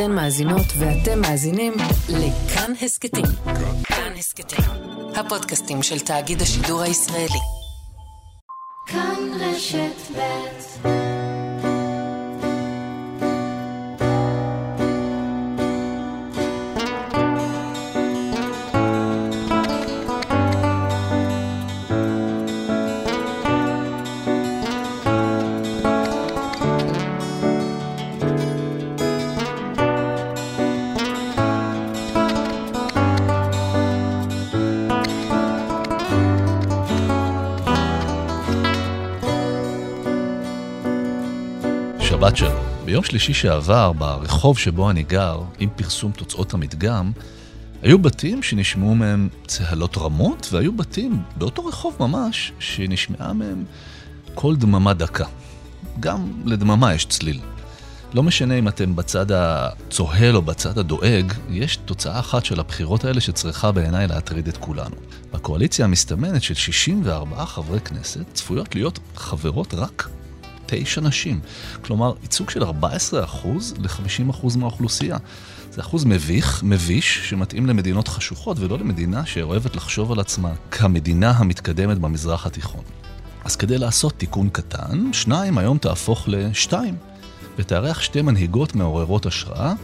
אתן מאזינות ואתם מאזינים לכאן הסכתים. כאן הסכתים, הפודקאסטים של תאגיד השידור הישראלי. כאן רשת ב' שלום. ביום שלישי שעבר, ברחוב שבו אני גר, עם פרסום תוצאות המדגם, היו בתים שנשמעו מהם צהלות רמות, והיו בתים באותו רחוב ממש, שנשמעה מהם קול דממה דקה. גם לדממה יש צליל. לא משנה אם אתם בצד הצוהל או בצד הדואג, יש תוצאה אחת של הבחירות האלה שצריכה בעיניי להטריד את כולנו. בקואליציה המסתמנת של 64 חברי כנסת צפויות להיות חברות רק תשע נשים. כלומר, ייצוג של 14% ל-50% מהאוכלוסייה. זה אחוז מביך, מביש, שמתאים למדינות חשוכות ולא למדינה שאוהבת לחשוב על עצמה כמדינה המתקדמת במזרח התיכון. אז כדי לעשות תיקון קטן, שניים היום תהפוך לשתיים, ותארח שתי מנהיגות מעוררות השראה,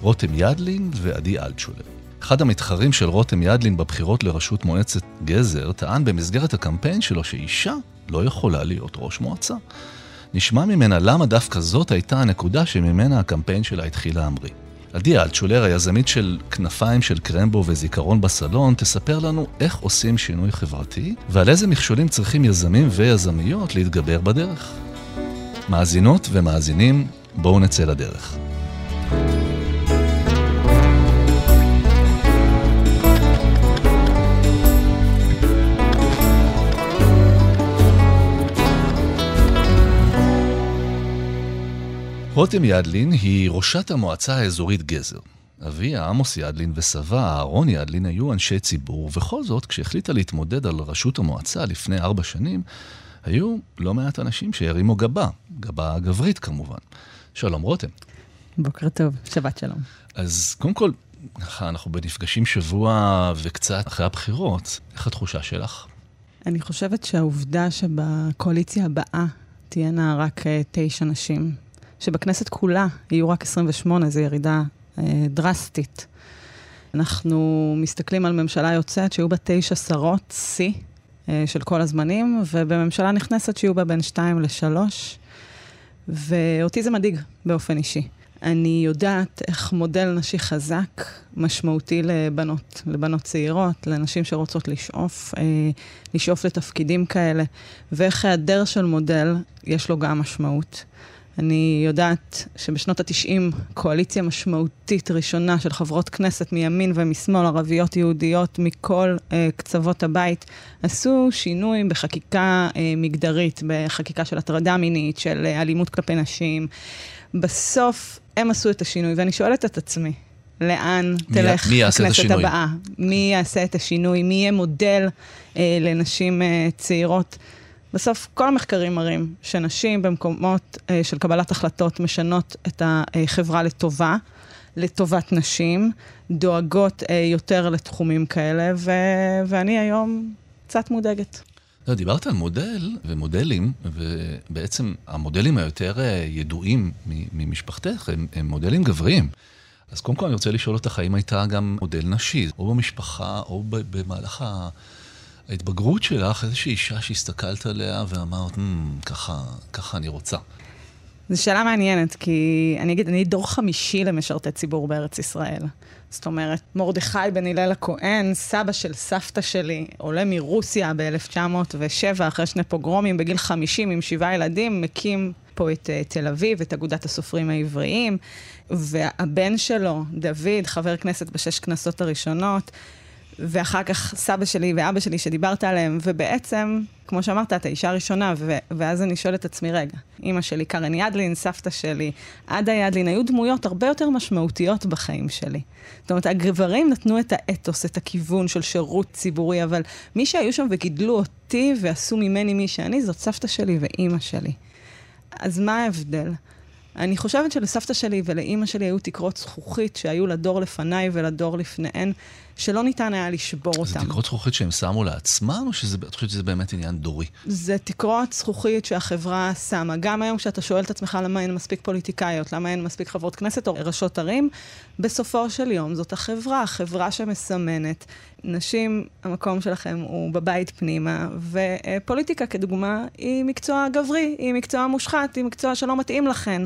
רותם ידלין ועדי אלטשולר. אחד המתחרים של רותם ידלין בבחירות לראשות מועצת גזר טען במסגרת הקמפיין שלו שאישה לא יכולה להיות ראש מועצה. נשמע ממנה למה דווקא זאת הייתה הנקודה שממנה הקמפיין שלה התחיל להמריא. עדי אלטשולר, היזמית של כנפיים של קרמבו וזיכרון בסלון, תספר לנו איך עושים שינוי חברתי ועל איזה מכשולים צריכים יזמים ויזמיות להתגבר בדרך. מאזינות ומאזינים, בואו נצא לדרך. רותם ידלין היא ראשת המועצה האזורית גזר. אביה, עמוס ידלין, וסבה, אהרון ידלין, היו אנשי ציבור, ובכל זאת, כשהחליטה להתמודד על ראשות המועצה לפני ארבע שנים, היו לא מעט אנשים שהרימו גבה, גבה גברית כמובן. שלום רותם. בוקר טוב, שבת שלום. אז קודם כל, אנחנו בנפגשים שבוע וקצת אחרי הבחירות, איך התחושה שלך? אני חושבת שהעובדה שבקואליציה הבאה תהיינה רק אה, תשע נשים, שבכנסת כולה יהיו רק 28, זו ירידה אה, דרסטית. אנחנו מסתכלים על ממשלה יוצאת שיהיו בה תשע שרות, שיא אה, של כל הזמנים, ובממשלה נכנסת שיהיו בה בין שתיים לשלוש, ואותי זה מדאיג באופן אישי. אני יודעת איך מודל נשי חזק משמעותי לבנות, לבנות צעירות, לנשים שרוצות לשאוף, אה, לשאוף לתפקידים כאלה, ואיך היעדר של מודל יש לו גם משמעות. אני יודעת שבשנות ה-90 קואליציה משמעותית ראשונה של חברות כנסת מימין ומשמאל, ערביות יהודיות מכל אה, קצוות הבית, עשו שינוי בחקיקה אה, מגדרית, בחקיקה של הטרדה מינית, של אה, אלימות כלפי נשים. בסוף הם עשו את השינוי, ואני שואלת את עצמי, לאן מי, תלך מי הכנסת הבאה? מי יעשה את השינוי? מי יהיה מודל אה, לנשים אה, צעירות? בסוף כל המחקרים מראים שנשים במקומות אה, של קבלת החלטות משנות את החברה לטובה, לטובת נשים, דואגות אה, יותר לתחומים כאלה, ו- ואני היום קצת מודאגת. לא, דיברת על מודל ומודלים, ובעצם המודלים היותר אה, ידועים ממשפחתך הם, הם מודלים גבריים. אז קודם כל אני רוצה לשאול אותך, האם הייתה גם מודל נשי, או במשפחה, או במהלך ה... ההתבגרות שלך, איזושהי אישה שהסתכלת עליה ואמרת, mm, ככה, ככה אני רוצה. זו שאלה מעניינת, כי אני אגיד, אני דור חמישי למשרתי ציבור בארץ ישראל. זאת אומרת, מרדכי בן הלל הכהן, סבא של סבתא שלי, עולה מרוסיה ב-1907, אחרי שני פוגרומים, בגיל 50 עם שבעה ילדים, מקים פה את uh, תל אביב, את אגודת הסופרים העבריים, והבן שלו, דוד, חבר כנסת בשש כנסות הראשונות, ואחר כך סבא שלי ואבא שלי שדיברת עליהם, ובעצם, כמו שאמרת, את האישה הראשונה, ו- ואז אני שואלת את עצמי, רגע, אימא שלי, קרן ידלין, סבתא שלי, עדה ידלין, היו דמויות הרבה יותר משמעותיות בחיים שלי. זאת אומרת, הגברים נתנו את האתוס, את הכיוון של שירות ציבורי, אבל מי שהיו שם וגידלו אותי ועשו ממני מי שאני, זאת סבתא שלי ואימא שלי. אז מה ההבדל? אני חושבת שלסבתא שלי ולאימא שלי היו תקרות זכוכית שהיו לדור לפניי ולדור לפניהן, שלא ניתן היה לשבור אותם. זה תקרות זכוכית שהם שמו לעצמם, או שאת חושבת שזה באמת עניין דורי? זה תקרות זכוכית שהחברה שמה. גם היום כשאתה שואל את עצמך למה אין מספיק פוליטיקאיות, למה אין מספיק חברות כנסת או ראשות ערים, בסופו של יום זאת החברה, החברה שמסמנת. נשים, המקום שלכם הוא בבית פנימה, ופוליטיקה כדוגמה היא מקצוע גברי, היא מקצוע מושחת, היא מקצוע שלא מתאים לכן.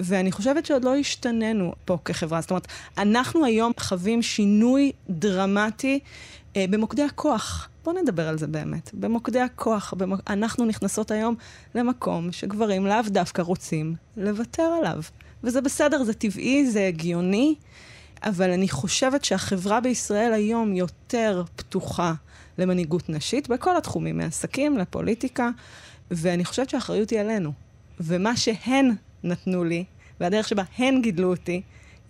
ואני חושבת שעוד לא השתננו פה כחברה. זאת אומרת, אנחנו היום חווים שינוי דרמטי אה, במוקדי הכוח. בואו נדבר על זה באמת. במוקדי הכוח, במוק... אנחנו נכנסות היום למקום שגברים לאו דווקא רוצים לוותר עליו. וזה בסדר, זה טבעי, זה הגיוני, אבל אני חושבת שהחברה בישראל היום יותר פתוחה למנהיגות נשית בכל התחומים, מעסקים לפוליטיקה, ואני חושבת שהאחריות היא עלינו. ומה שהן נתנו לי, והדרך שבה הן גידלו אותי,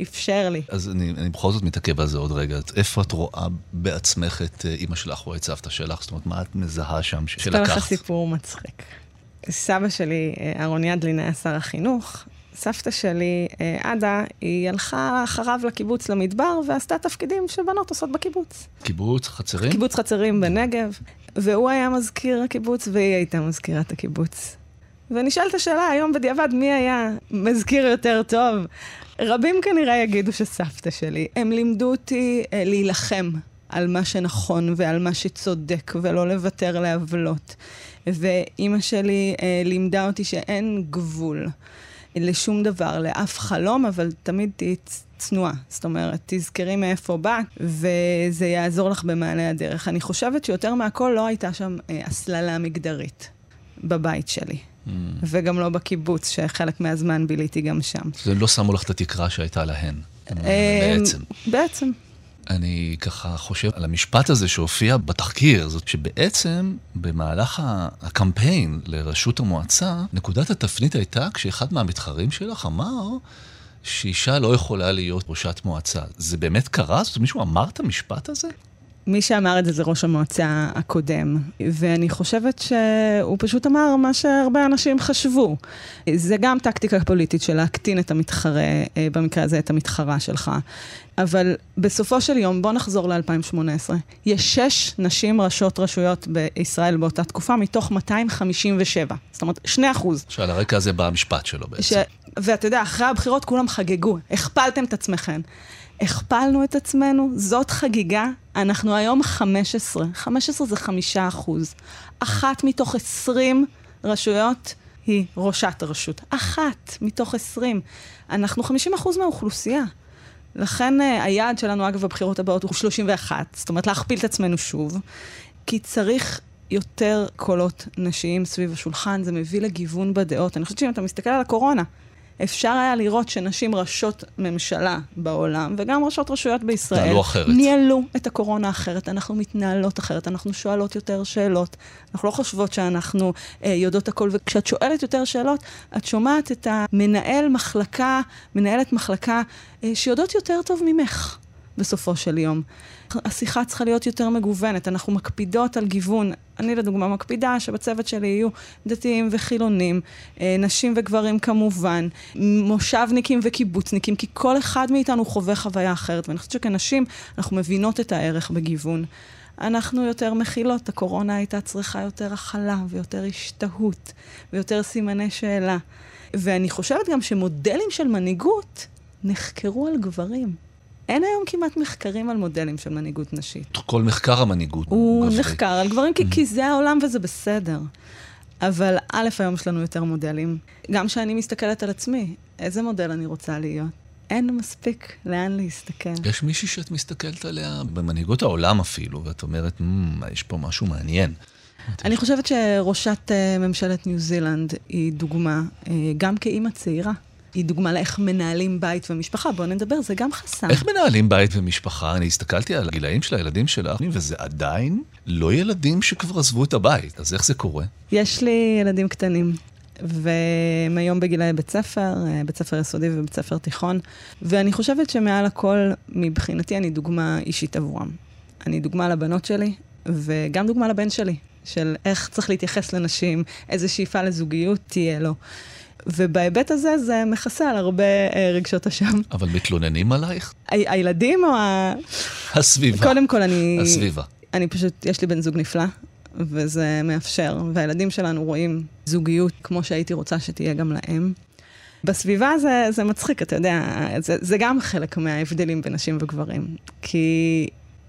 אפשר לי. אז אני, אני בכל זאת מתעכב על זה עוד רגע. איפה את רואה בעצמך את אה, אימא שלך או את סבתא שלך? זאת אומרת, מה את מזהה שם שלקחת? אספר לך סיפור מצחיק. סבא שלי, אה, אהרון ידלין, היה שר החינוך. סבתא שלי, אה, עדה, היא הלכה אחריו לקיבוץ למדבר ועשתה תפקידים שבנות עושות בקיבוץ. קיבוץ חצרים? קיבוץ חצרים בנגב, והוא היה מזכיר הקיבוץ והיא הייתה מזכירת הקיבוץ. ונשאלת השאלה היום בדיעבד, מי היה מזכיר יותר טוב? רבים כנראה יגידו שסבתא שלי. הם לימדו אותי אה, להילחם על מה שנכון ועל מה שצודק, ולא לוותר לעוולות. ואימא שלי אה, לימדה אותי שאין גבול לשום דבר, לאף חלום, אבל תמיד תהיי צנועה. זאת אומרת, תזכרי מאיפה באת, וזה יעזור לך במעלה הדרך. אני חושבת שיותר מהכל לא הייתה שם אה, הסללה מגדרית בבית שלי. Mm. וגם לא בקיבוץ, שחלק מהזמן ביליתי גם שם. זה לא שמו לך את התקרה שהייתה להן, אה, בעצם. בעצם. אני ככה חושב על המשפט הזה שהופיע בתחקיר, זאת שבעצם במהלך הקמפיין לראשות המועצה, נקודת התפנית הייתה כשאחד מהמתחרים שלך אמר שאישה לא יכולה להיות ראשת מועצה. זה באמת קרה? זאת אומרת, מישהו אמר את המשפט הזה? מי שאמר את זה זה ראש המועצה הקודם, ואני חושבת שהוא פשוט אמר מה שהרבה אנשים חשבו. זה גם טקטיקה פוליטית של להקטין את המתחרה, אה, במקרה הזה את המתחרה שלך. אבל בסופו של יום, בוא נחזור ל-2018. יש שש נשים ראשות רשויות בישראל באותה תקופה, מתוך 257. זאת אומרת, שני אחוז. שעל הרקע הזה בא המשפט שלו בעצם. ש... ואתה יודע, אחרי הבחירות כולם חגגו, הכפלתם את עצמכם. הכפלנו את עצמנו, זאת חגיגה. אנחנו היום 15. 15 זה 5 אחוז. אחת מתוך 20 רשויות היא ראשת הרשות. אחת מתוך 20. אנחנו 50 אחוז מהאוכלוסייה. לכן uh, היעד שלנו, אגב, בבחירות הבאות הוא 31. זאת אומרת, להכפיל את עצמנו שוב. כי צריך יותר קולות נשיים סביב השולחן, זה מביא לגיוון בדעות. אני חושבת שאם אתה מסתכל על הקורונה, אפשר היה לראות שנשים ראשות ממשלה בעולם, וגם ראשות רשויות בישראל, אחרת. ניהלו את הקורונה אחרת. אנחנו מתנהלות אחרת, אנחנו שואלות יותר שאלות. אנחנו לא חושבות שאנחנו אה, יודעות הכל, וכשאת שואלת יותר שאלות, את שומעת את המנהל מחלקה, מנהלת מחלקה, אה, שיודעות יותר טוב ממך. בסופו של יום. השיחה צריכה להיות יותר מגוונת, אנחנו מקפידות על גיוון. אני לדוגמה מקפידה שבצוות שלי יהיו דתיים וחילונים, אה, נשים וגברים כמובן, מושבניקים וקיבוצניקים, כי כל אחד מאיתנו חווה חוויה אחרת, ואני חושבת שכנשים אנחנו מבינות את הערך בגיוון. אנחנו יותר מכילות, הקורונה הייתה צריכה יותר הכלה ויותר השתהות ויותר סימני שאלה. ואני חושבת גם שמודלים של מנהיגות נחקרו על גברים. אין היום כמעט מחקרים על מודלים של מנהיגות נשית. כל מחקר המנהיגות הוא גברי. נחקר על גברים, כי, mm-hmm. כי זה העולם וזה בסדר. אבל א', היום יש לנו יותר מודלים. גם כשאני מסתכלת על עצמי, איזה מודל אני רוצה להיות? אין מספיק לאן להסתכל. יש מישהי שאת מסתכלת עליה במנהיגות העולם אפילו, ואת אומרת, mm, יש פה משהו מעניין. אני חושבת שראשת אה, ממשלת ניו זילנד היא דוגמה, אה, גם כאימא צעירה. היא דוגמה לאיך מנהלים בית ומשפחה. בואו נדבר, זה גם חסם. איך מנהלים בית ומשפחה? אני הסתכלתי על הגילאים של הילדים שלך, וזה עדיין לא ילדים שכבר עזבו את הבית. אז איך זה קורה? יש לי ילדים קטנים. והם היום בגילאי בית ספר, אה, בית ספר יסודי ובית ספר תיכון, ואני חושבת שמעל הכל, מבחינתי, אני דוגמה אישית עבורם. אני דוגמה לבנות שלי, וגם דוגמה לבן שלי, של איך צריך להתייחס לנשים, איזה שאיפה לזוגיות תהיה לו. ובהיבט הזה זה מכסה על הרבה אה, רגשות אשם. אבל מתלוננים עלייך? ה- הילדים או ה... הסביבה. קודם כל, אני... הסביבה. אני פשוט, יש לי בן זוג נפלא, וזה מאפשר, והילדים שלנו רואים זוגיות כמו שהייתי רוצה שתהיה גם להם. בסביבה זה, זה מצחיק, אתה יודע, זה, זה גם חלק מההבדלים בין נשים וגברים. כי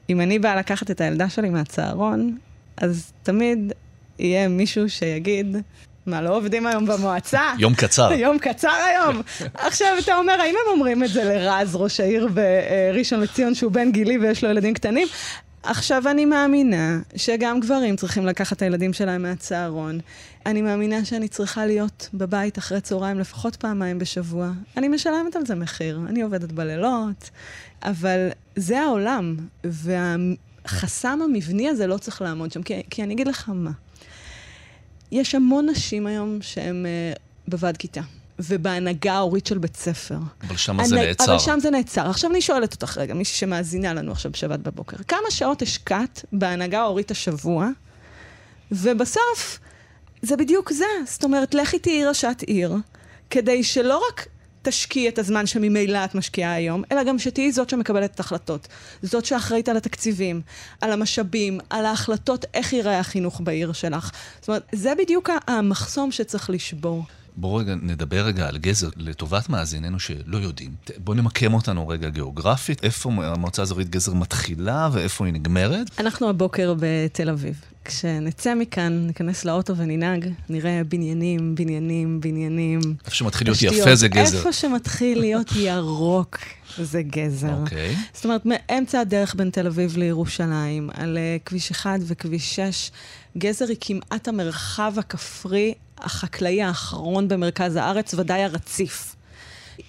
אם אני באה לקחת את הילדה שלי מהצהרון, אז תמיד יהיה מישהו שיגיד, מה, לא עובדים היום במועצה? יום קצר. יום קצר היום. עכשיו, אתה אומר, האם הם אומרים את זה לרז, ראש העיר בראשון לציון, שהוא בן גילי ויש לו ילדים קטנים? עכשיו אני מאמינה שגם גברים צריכים לקחת את הילדים שלהם מהצהרון. אני מאמינה שאני צריכה להיות בבית אחרי צהריים לפחות פעמיים בשבוע. אני משלמת על זה מחיר, אני עובדת בלילות, אבל זה העולם, והחסם המבני הזה לא צריך לעמוד שם, כי, כי אני אגיד לך מה. יש המון נשים היום שהן uh, בוועד כיתה. ובהנהגה ההורית של בית ספר. אבל שם זה נעצר. אבל שם זה נעצר. עכשיו אני שואלת אותך רגע, מישהי שמאזינה לנו עכשיו בשבת בבוקר, כמה שעות השקעת בהנהגה ההורית השבוע, ובסוף זה בדיוק זה. זאת אומרת, לכי תהיי ראשת עיר, כדי שלא רק תשקיעי את הזמן שממילא את משקיעה היום, אלא גם שתהיי זאת שמקבלת את ההחלטות. זאת שאחראית על התקציבים, על המשאבים, על ההחלטות איך ייראה החינוך בעיר שלך. זאת אומרת, זה בדיוק המחסום שצריך לשבור. בואו רגע נדבר רגע על גזר, לטובת מאזיננו שלא יודעים. בואו נמקם אותנו רגע גיאוגרפית, איפה המועצה האזורית גזר מתחילה ואיפה היא נגמרת. אנחנו הבוקר בתל אביב. כשנצא מכאן, ניכנס לאוטו וננהג, נראה בניינים, בניינים, בניינים. איפה שמתחיל להיות יפה זה גזר. איפה שמתחיל להיות ירוק זה גזר. אוקיי. Okay. זאת אומרת, מאמצע הדרך בין תל אביב לירושלים, על uh, כביש 1 וכביש 6, גזר היא כמעט המרחב הכפרי החקלאי האחרון במרכז הארץ, ודאי הרציף.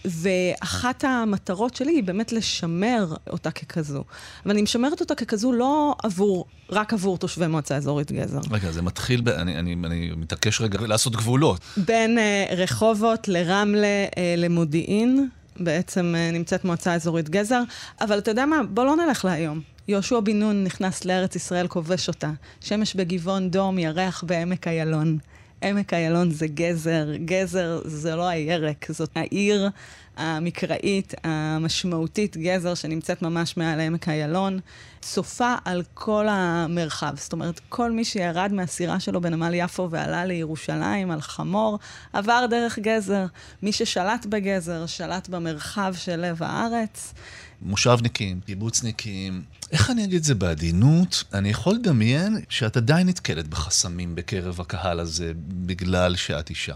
ואחת המטרות שלי היא באמת לשמר אותה ככזו. אבל אני משמרת אותה ככזו לא עבור, רק עבור תושבי מועצה אזורית גזר. רגע, זה מתחיל, ב... אני, אני, אני מתעקש רגע לעשות גבולות. בין uh, רחובות לרמלה uh, למודיעין, בעצם uh, נמצאת מועצה אזורית גזר. אבל אתה יודע מה? בוא לא נלך להיום. יהושע בן נון נכנס לארץ ישראל, כובש אותה. שמש בגבעון דום, ירח בעמק איילון. עמק איילון זה גזר, גזר זה לא הירק, זאת העיר המקראית, המשמעותית, גזר, שנמצאת ממש מעל עמק איילון, צופה על כל המרחב. זאת אומרת, כל מי שירד מהסירה שלו בנמל יפו ועלה לירושלים על חמור, עבר דרך גזר. מי ששלט בגזר, שלט במרחב של לב הארץ. מושבניקים, קיבוצניקים, איך אני אגיד את זה בעדינות? אני יכול לדמיין שאת עדיין נתקלת בחסמים בקרב הקהל הזה בגלל שאת אישה.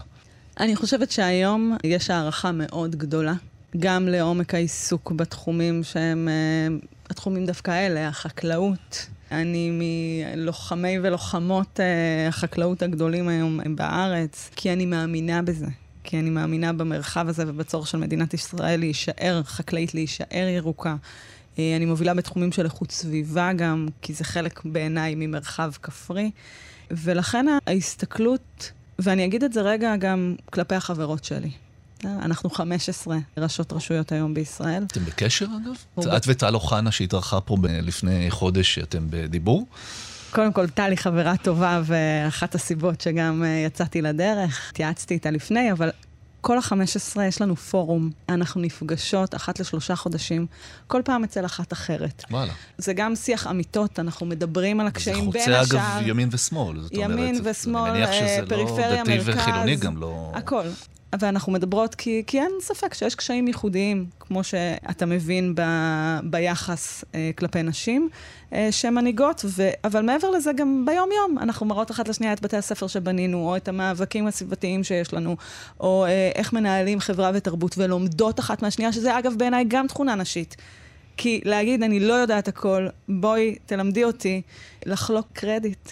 אני חושבת שהיום יש הערכה מאוד גדולה, גם לעומק העיסוק בתחומים שהם uh, התחומים דווקא האלה, החקלאות. אני מלוחמי ולוחמות uh, החקלאות הגדולים היום בארץ, כי אני מאמינה בזה. כי אני מאמינה במרחב הזה ובצורך של מדינת ישראל להישאר חקלאית, להישאר ירוקה. אני מובילה בתחומים של איכות סביבה גם, כי זה חלק בעיניי ממרחב כפרי. ולכן ההסתכלות, ואני אגיד את זה רגע גם כלפי החברות שלי. אנחנו 15 ראשות רשויות היום בישראל. אתם בקשר אגב? את וטל אוחנה שהתארחה פה לפני חודש, אתם בדיבור? קודם כל, טלי חברה טובה, ואחת הסיבות שגם יצאתי לדרך, התייעצתי איתה לפני, אבל כל ה-15 יש לנו פורום. אנחנו נפגשות אחת לשלושה חודשים, כל פעם אצל אחת אחרת. וואלה. זה גם שיח אמיתות, אנחנו מדברים על הקשיים בין השאר. זה חוצה אגב ימין ושמאל, זאת ימין אומרת. ימין ושמאל, אני מניח שזה פריפריה, לא דתי מרכז. וחילוני גם לא... הכל. ואנחנו מדברות כי, כי אין ספק שיש קשיים ייחודיים, כמו שאתה מבין ב, ביחס אה, כלפי נשים אה, שמנהיגות, ו, אבל מעבר לזה גם ביום-יום אנחנו מראות אחת לשנייה את בתי הספר שבנינו, או את המאבקים הסביבתיים שיש לנו, או אה, איך מנהלים חברה ותרבות ולומדות אחת מהשנייה, שזה אגב בעיניי גם תכונה נשית. כי להגיד, אני לא יודעת הכל, בואי, תלמדי אותי, לחלוק קרדיט.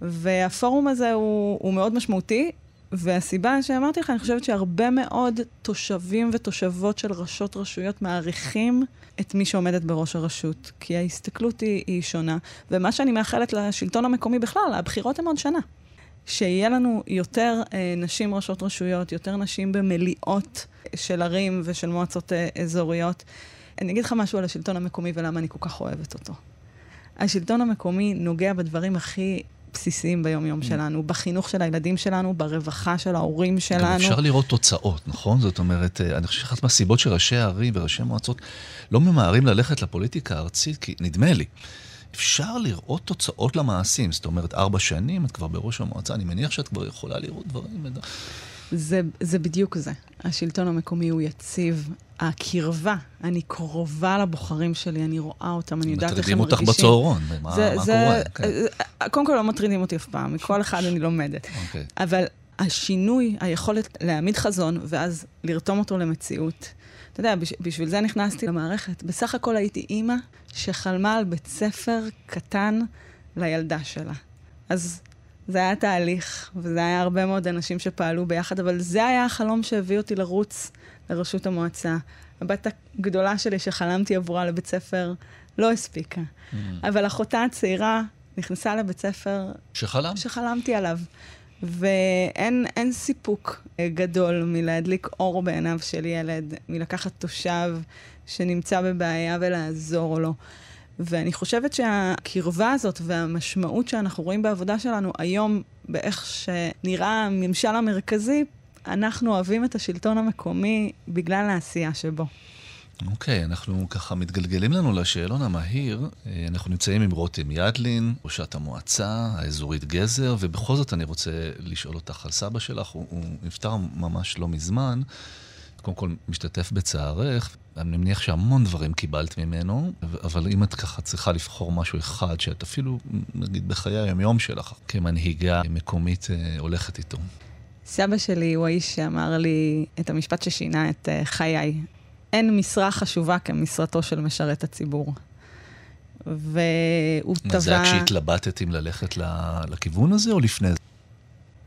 והפורום הזה הוא, הוא מאוד משמעותי. והסיבה שאמרתי לך, אני חושבת שהרבה מאוד תושבים ותושבות של ראשות רשויות מעריכים את מי שעומדת בראש הרשות, כי ההסתכלות היא, היא שונה. ומה שאני מאחלת לשלטון המקומי בכלל, הבחירות הן עוד שנה. שיהיה לנו יותר אה, נשים ראשות רשויות, יותר נשים במליאות של ערים ושל מועצות אה, אזוריות. אני אגיד לך משהו על השלטון המקומי ולמה אני כל כך אוהבת אותו. השלטון המקומי נוגע בדברים הכי בסיסיים ביום-יום mm. שלנו, בחינוך של הילדים שלנו, ברווחה של ההורים שלנו. גם אפשר לראות תוצאות, נכון? זאת אומרת, אה, אני חושב שאחת מהסיבות שראשי הערים וראשי מועצות לא ממהרים ללכת לפוליטיקה הארצית, כי נדמה לי. אפשר לראות תוצאות למעשים. זאת אומרת, ארבע שנים, את כבר בראש המועצה, אני מניח שאת כבר יכולה לראות דברים. זה, זה בדיוק זה. השלטון המקומי הוא יציב. הקרבה, אני קרובה לבוחרים שלי, אני רואה אותם, אני יודעת איך הם מרגישים. מטרידים אותך בצהרון, מה, זה, מה זה, קורה? כן. אה, קודם כל לא מטרידים אותי אף פעם, מכל אחד אני לומדת. Okay. אוקיי. אבל השינוי, היכולת להעמיד חזון ואז לרתום אותו למציאות, אתה יודע, בשביל זה נכנסתי למערכת. בסך הכל הייתי אימא שחלמה על בית ספר קטן לילדה שלה. אז זה היה תהליך, וזה היה הרבה מאוד אנשים שפעלו ביחד, אבל זה היה החלום שהביא אותי לרוץ לראשות המועצה. הבת הגדולה שלי שחלמתי עבורה לבית ספר לא הספיקה. Mm. אבל אחותה הצעירה נכנסה לבית ספר... שחלמת? שחלמתי עליו. ואין סיפוק אה, גדול מלהדליק אור בעיניו של ילד, מלקחת תושב שנמצא בבעיה ולעזור לו. ואני חושבת שהקרבה הזאת והמשמעות שאנחנו רואים בעבודה שלנו היום, באיך שנראה הממשל המרכזי, אנחנו אוהבים את השלטון המקומי בגלל העשייה שבו. אוקיי, okay, אנחנו ככה מתגלגלים לנו לשאלון המהיר. אה, אנחנו נמצאים עם רותם ידלין, ראשת המועצה האזורית גזר, ובכל זאת אני רוצה לשאול אותך על סבא שלך, הוא, הוא נפטר ממש לא מזמן. קודם כל, משתתף בצערך. אני מניח שהמון דברים קיבלת ממנו, אבל אם את ככה צריכה לבחור משהו אחד, שאת אפילו, נגיד, בחיי היומיום שלך, כמנהיגה מקומית, אה, הולכת איתו. סבא שלי הוא האיש שאמר לי את המשפט ששינה את uh, חיי. אין משרה חשובה כמשרתו של משרת הציבור. והוא טבע... זה היה כשהתלבטת אם ללכת לכיוון הזה או לפני זה?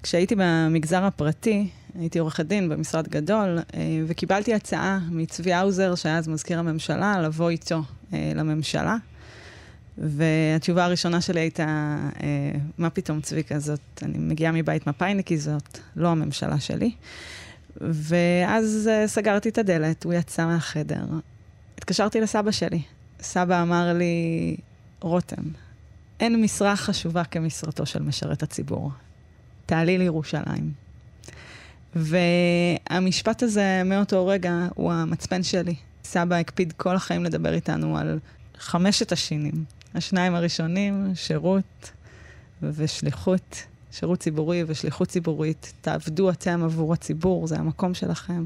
כשהייתי במגזר הפרטי, הייתי עורכת דין במשרד גדול, אה, וקיבלתי הצעה מצבי האוזר, שהיה אז מזכיר הממשלה, לבוא איתו אה, לממשלה. והתשובה הראשונה שלי הייתה, מה פתאום צביקה זאת? אני מגיעה מבית מפאיניקי, זאת לא הממשלה שלי. ואז סגרתי את הדלת, הוא יצא מהחדר. התקשרתי לסבא שלי. סבא אמר לי, רותם, אין משרה חשובה כמשרתו של משרת הציבור. תעלי לירושלים. והמשפט הזה, מאותו רגע, הוא המצפן שלי. סבא הקפיד כל החיים לדבר איתנו על חמשת השינים. השניים הראשונים, שירות ושליחות. שירות ציבורי ושליחות ציבורית. תעבדו אתם עבור הציבור, זה המקום שלכם.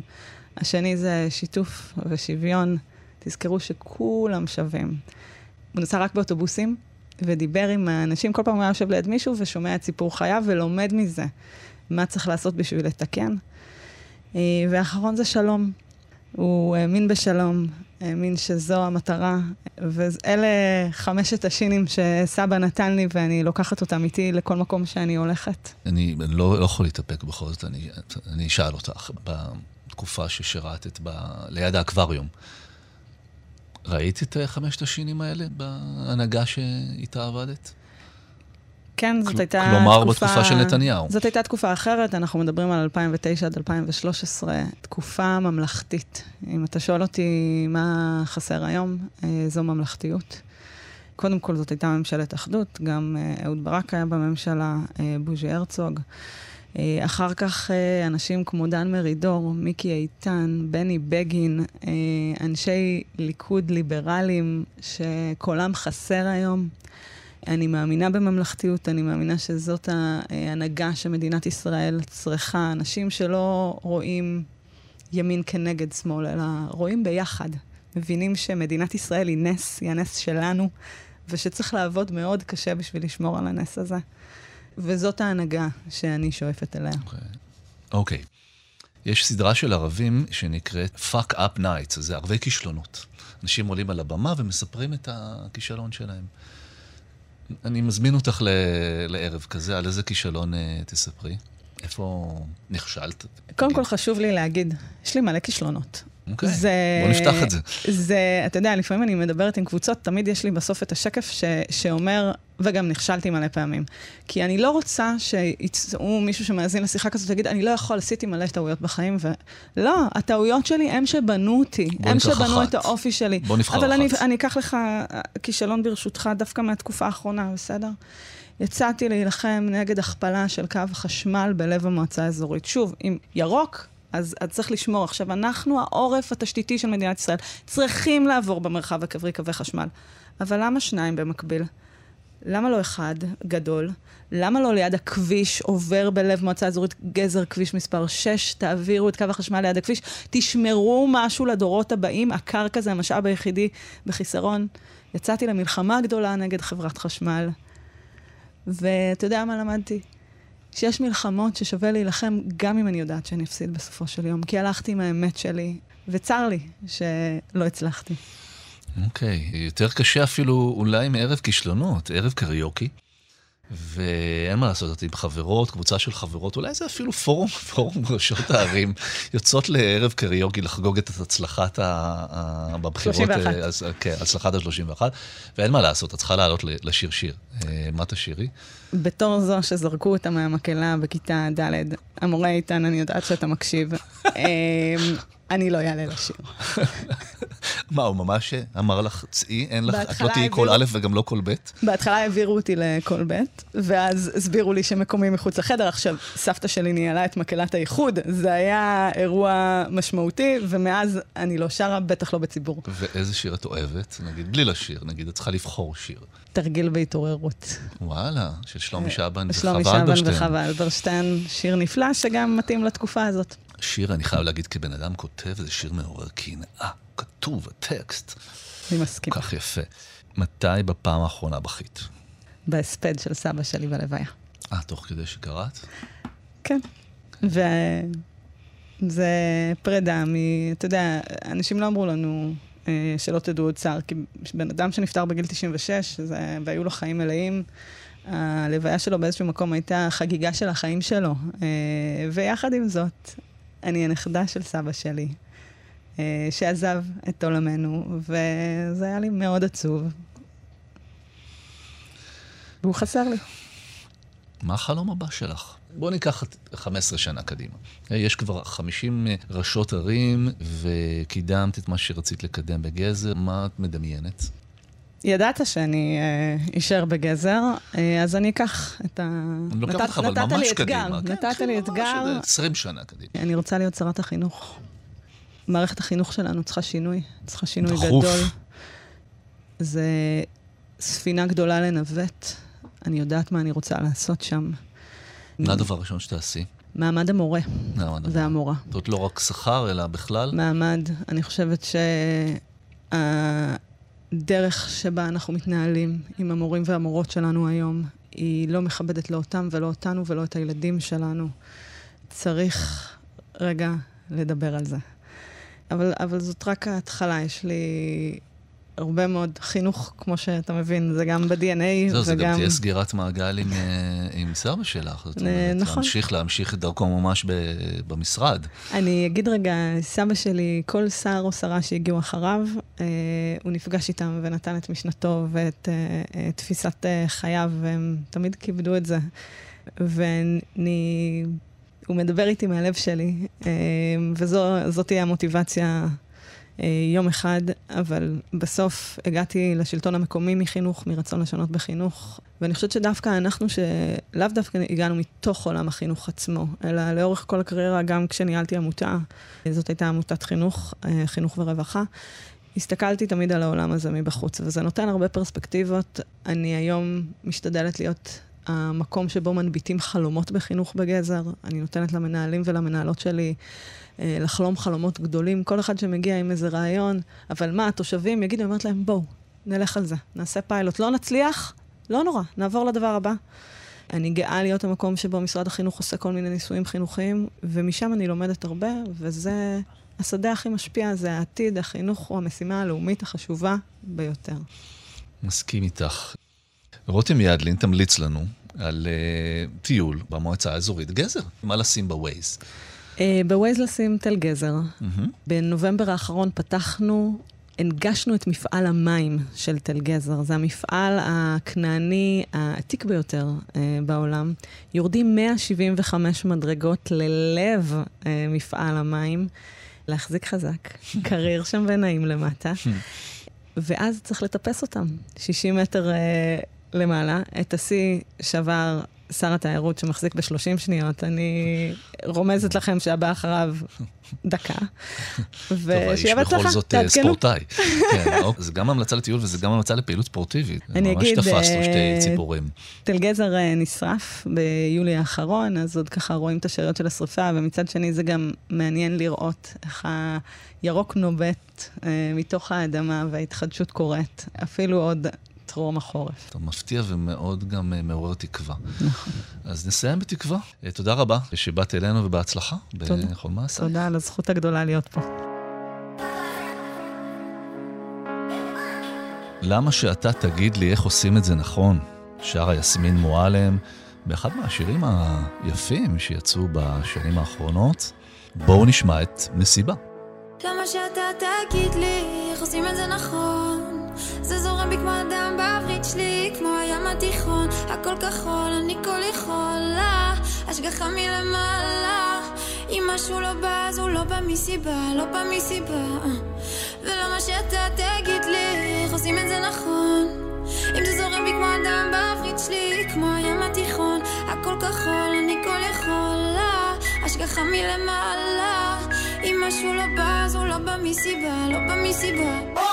השני זה שיתוף ושוויון. תזכרו שכולם שווים. הוא נסע רק באוטובוסים ודיבר עם האנשים, כל פעם הוא היה יושב ליד מישהו ושומע את סיפור חייו ולומד מזה מה צריך לעשות בשביל לתקן. אה, ואחרון זה שלום. הוא האמין בשלום, האמין שזו המטרה, ואלה חמשת השינים שסבא נתן לי, ואני לוקחת אותם איתי לכל מקום שאני הולכת. אני לא, לא יכול להתאפק בכל זאת, אני, אני אשאל אותך, בתקופה ששירתת ב, ליד האקווריום, ראית את חמשת השינים האלה בהנהגה שאיתה עבדת? כן, זאת הייתה תקופה... כלומר, בתקופה של נתניהו. זאת הייתה תקופה אחרת, אנחנו מדברים על 2009 עד 2013, תקופה ממלכתית. אם אתה שואל אותי מה חסר היום, אה, זו ממלכתיות. קודם כל, זאת הייתה ממשלת אחדות, גם אה, אהוד ברק היה בממשלה, אה, בוז'י הרצוג. אחר כך אנשים כמו דן מרידור, מיקי איתן, בני בגין, אנשי ליכוד ליברליים שקולם חסר היום. אני מאמינה בממלכתיות, אני מאמינה שזאת ההנהגה שמדינת ישראל צריכה. אנשים שלא רואים ימין כנגד שמאל, אלא רואים ביחד. מבינים שמדינת ישראל היא נס, היא הנס שלנו, ושצריך לעבוד מאוד קשה בשביל לשמור על הנס הזה. וזאת ההנהגה שאני שואפת אליה. אוקיי. Okay. אוקיי. Okay. יש סדרה של ערבים שנקראת Fuck Up Nights, זה ערבי כישלונות. אנשים עולים על הבמה ומספרים את הכישלון שלהם. אני מזמין אותך ל... לערב כזה, על איזה כישלון uh, תספרי. איפה נכשלת? קודם כל חשוב לי להגיד, יש לי מלא כישלונות. אוקיי, okay, זה, בוא נפתח את זה. זה, אתה יודע, לפעמים אני מדברת עם קבוצות, תמיד יש לי בסוף את השקף ש, שאומר, וגם נכשלתי מלא פעמים. כי אני לא רוצה שיצאו מישהו שמאזין לשיחה כזאת ויגיד, אני לא יכול, עשיתי מלא טעויות בחיים, ולא, הטעויות שלי הם שבנו אותי. הם שבנו אחת. את האופי שלי. בוא נבחר אבל אחת. אבל אני, אני אקח לך כישלון ברשותך דווקא מהתקופה האחרונה, בסדר? יצאתי להילחם נגד הכפלה של קו החשמל בלב המועצה האזורית. שוב, אם ירוק, אז, אז צריך לשמור. עכשיו, אנחנו העורף התשתיתי של מדינת ישראל. צריכים לעבור במרחב הכברי קווי חשמל. אבל למה שניים במקביל? למה לא אחד גדול? למה לא ליד הכביש עובר בלב מועצה אזורית גזר כביש מספר 6? תעבירו את קו החשמל ליד הכביש, תשמרו משהו לדורות הבאים, הקרקע זה המשאב היחידי בחיסרון. יצאתי למלחמה גדולה נגד חברת חשמל, ואתה יודע מה למדתי? שיש מלחמות ששווה להילחם גם אם אני יודעת שאני אפסיד בסופו של יום, כי הלכתי עם האמת שלי, וצר לי שלא הצלחתי. אוקיי, okay. יותר קשה אפילו אולי מערב כישלונות, ערב קריוקי. ואין מה לעשות, את עם חברות, קבוצה של חברות, אולי זה אפילו פורום, פורום ראשות הערים, יוצאות לערב קריוקי לחגוג את הצלחת ה... בבחירות. 31. אז, כן, הצלחת ה-31, ואין מה לעשות, את צריכה לעלות לשיר שיר. אה, מה תשירי? בתור זו שזרקו אותה מהמקהלה בכיתה ד', המורה איתן, אני יודעת שאתה מקשיב. אני לא אעלה לשיר. מה, הוא ממש אמר לך, צאי, אין לך, את לא תהיי כל א' וגם לא כל ב'? בהתחלה העבירו אותי לכל ב', ואז הסבירו לי שמקומי מחוץ לחדר. עכשיו, סבתא שלי ניהלה את מקהלת האיחוד, זה היה אירוע משמעותי, ומאז אני לא שרה, בטח לא בציבור. ואיזה שיר את אוהבת? נגיד, בלי לשיר, נגיד, את צריכה לבחור שיר. תרגיל בהתעוררות. וואלה, של שלומי אה, שבן וחווה אלברשטיין. שלומי שבן וחווה אלברשטיין, שיר נפלא שגם מתאים לתקופה הזאת. שיר, אני חייב להגיד, כבן אדם כותב, זה שיר מעורר קנאה, כתוב, הטקסט. אני מסכים. כל כך יפה. מתי בפעם האחרונה בכית? בהספד של סבא שלי בלוויה. אה, תוך כדי שקראת? כן. וזה פרידה מ... אתה יודע, אנשים לא אמרו לנו אה, שלא תדעו עוד צער, כי בן אדם שנפטר בגיל 96, זה... והיו לו חיים מלאים, הלוויה שלו באיזשהו מקום הייתה חגיגה של החיים שלו. אה, ויחד עם זאת, אני הנכדה של סבא שלי, אה, שעזב את עולמנו, וזה היה לי מאוד עצוב. והוא חסר לי. מה החלום הבא שלך? בואו ניקח 15 שנה קדימה. יש כבר 50 ראשות ערים, וקידמת את מה שרצית לקדם בגזר. מה את מדמיינת? ידעת שאני אשאר בגזר, אה, אז אני אקח את ה... אני לוקח אותך, אבל ממש קדימה. נתת לי אתגר. 20 שנה קדימה. אני רוצה להיות שרת החינוך. מערכת החינוך שלנו צריכה שינוי, צריכה שינוי דחוף. גדול. זה ספינה גדולה לנווט. אני יודעת מה אני רוצה לעשות שם. מה הדבר הראשון שתעשי? מעמד המורה. מעמד והמורה. זאת אומרת, לא רק שכר, אלא בכלל? מעמד. אני חושבת שהדרך שבה אנחנו מתנהלים עם המורים והמורות שלנו היום, היא לא מכבדת לא אותם ולא אותנו ולא את הילדים שלנו. צריך רגע לדבר על זה. אבל, אבל זאת רק ההתחלה, יש לי הרבה מאוד חינוך, כמו שאתה מבין, זה גם ב-DNA זו, וגם... זה גם תהיה סגירת מעגל עם, אה, עם סבא שלך. זאת אומרת, נכון. להמשיך, להמשיך את דרכו ממש ב, במשרד. אני אגיד רגע, סבא שלי, כל שר או שרה שהגיעו אחריו, אה, הוא נפגש איתם ונתן את משנתו ואת אה, תפיסת אה, חייו, והם תמיד כיבדו את זה. ואני... הוא מדבר איתי מהלב שלי, אה, וזאת תהיה המוטיבציה אה, יום אחד, אבל בסוף הגעתי לשלטון המקומי מחינוך, מרצון לשנות בחינוך, ואני חושבת שדווקא אנחנו, שלאו דווקא הגענו מתוך עולם החינוך עצמו, אלא לאורך כל הקריירה, גם כשניהלתי עמותה, זאת הייתה עמותת חינוך, אה, חינוך ורווחה, הסתכלתי תמיד על העולם הזה מבחוץ, וזה נותן הרבה פרספקטיבות. אני היום משתדלת להיות המקום שבו מנביטים חלומות בחינוך בגזר. אני נותנת למנהלים ולמנהלות שלי אה, לחלום חלומות גדולים, כל אחד שמגיע עם איזה רעיון, אבל מה, התושבים יגידו, אומרת להם, בואו, נלך על זה, נעשה פיילוט. לא נצליח, לא נורא, נעבור לדבר הבא. אני גאה להיות המקום שבו משרד החינוך עושה כל מיני ניסויים חינוכיים, ומשם אני לומדת הרבה, וזה השדה הכי משפיע, זה העתיד, החינוך הוא המשימה הלאומית החשובה ביותר. מסכים איתך. רותם ידלין תמליץ לנו על uh, טיול במועצה האזורית גזר, מה לשים בווייז. Uh, בווייז לשים תל גזר. Mm-hmm. בנובמבר האחרון פתחנו, הנגשנו את מפעל המים של תל גזר. זה המפעל הכנעני העתיק ביותר uh, בעולם. יורדים 175 מדרגות ללב uh, מפעל המים. להחזיק חזק, קריר שם ונעים למטה. ואז צריך לטפס אותם. 60 מטר uh, למעלה. את השיא שבר שר התיירות שמחזיק ב-30 שניות, אני רומזת לכם שהבא אחריו דקה. ושיהיה בהצלחה, טוב, האיש בכל זאת אה, ספורטאי. כן, אוקיי, זה גם המלצה לטיול וזה גם המלצה לפעילות ספורטיבית. אני אגיד... ממש תפסנו שתי אה, ציפורים. תל גזר אה, נשרף ביולי האחרון, אז עוד ככה רואים את השאריות של השרפה, ומצד שני זה גם מעניין לראות איך הירוק נובט מתוך האדמה וההתחדשות קורית. אפילו עוד טרום החורף. טוב, מפתיע ומאוד גם uh, מעורר תקווה. נכון. אז נסיים בתקווה. Uh, תודה רבה שבאת אלינו ובהצלחה בכל מעשה. תודה על הזכות הגדולה להיות פה. למה שאתה תגיד לי איך עושים את זה נכון? שרה יסמין מועלם באחד מהשירים היפים שיצאו בשנים האחרונות. בואו נשמע את מסיבה. למה שאתה תגיד לי איך עושים את זה נכון? זה זורם בי כמו הדם בעברית שלי, כמו הים התיכון, הכל כחול, אני כל יכולה, השגחה מלמעלה. אם משהו לא בא, אז הוא לא בא מסיבה, לא בא מסיבה. ולמה שאתה תגיד לי איך עושים את זה נכון? אם זה זורם בי כמו הדם בעברית שלי, כמו הים התיכון, הכל כחול, אני כל יכולה, השגחה מלמעלה. אם משהו לא בא, אז הוא לא בא מסיבה, לא בא מסיבה.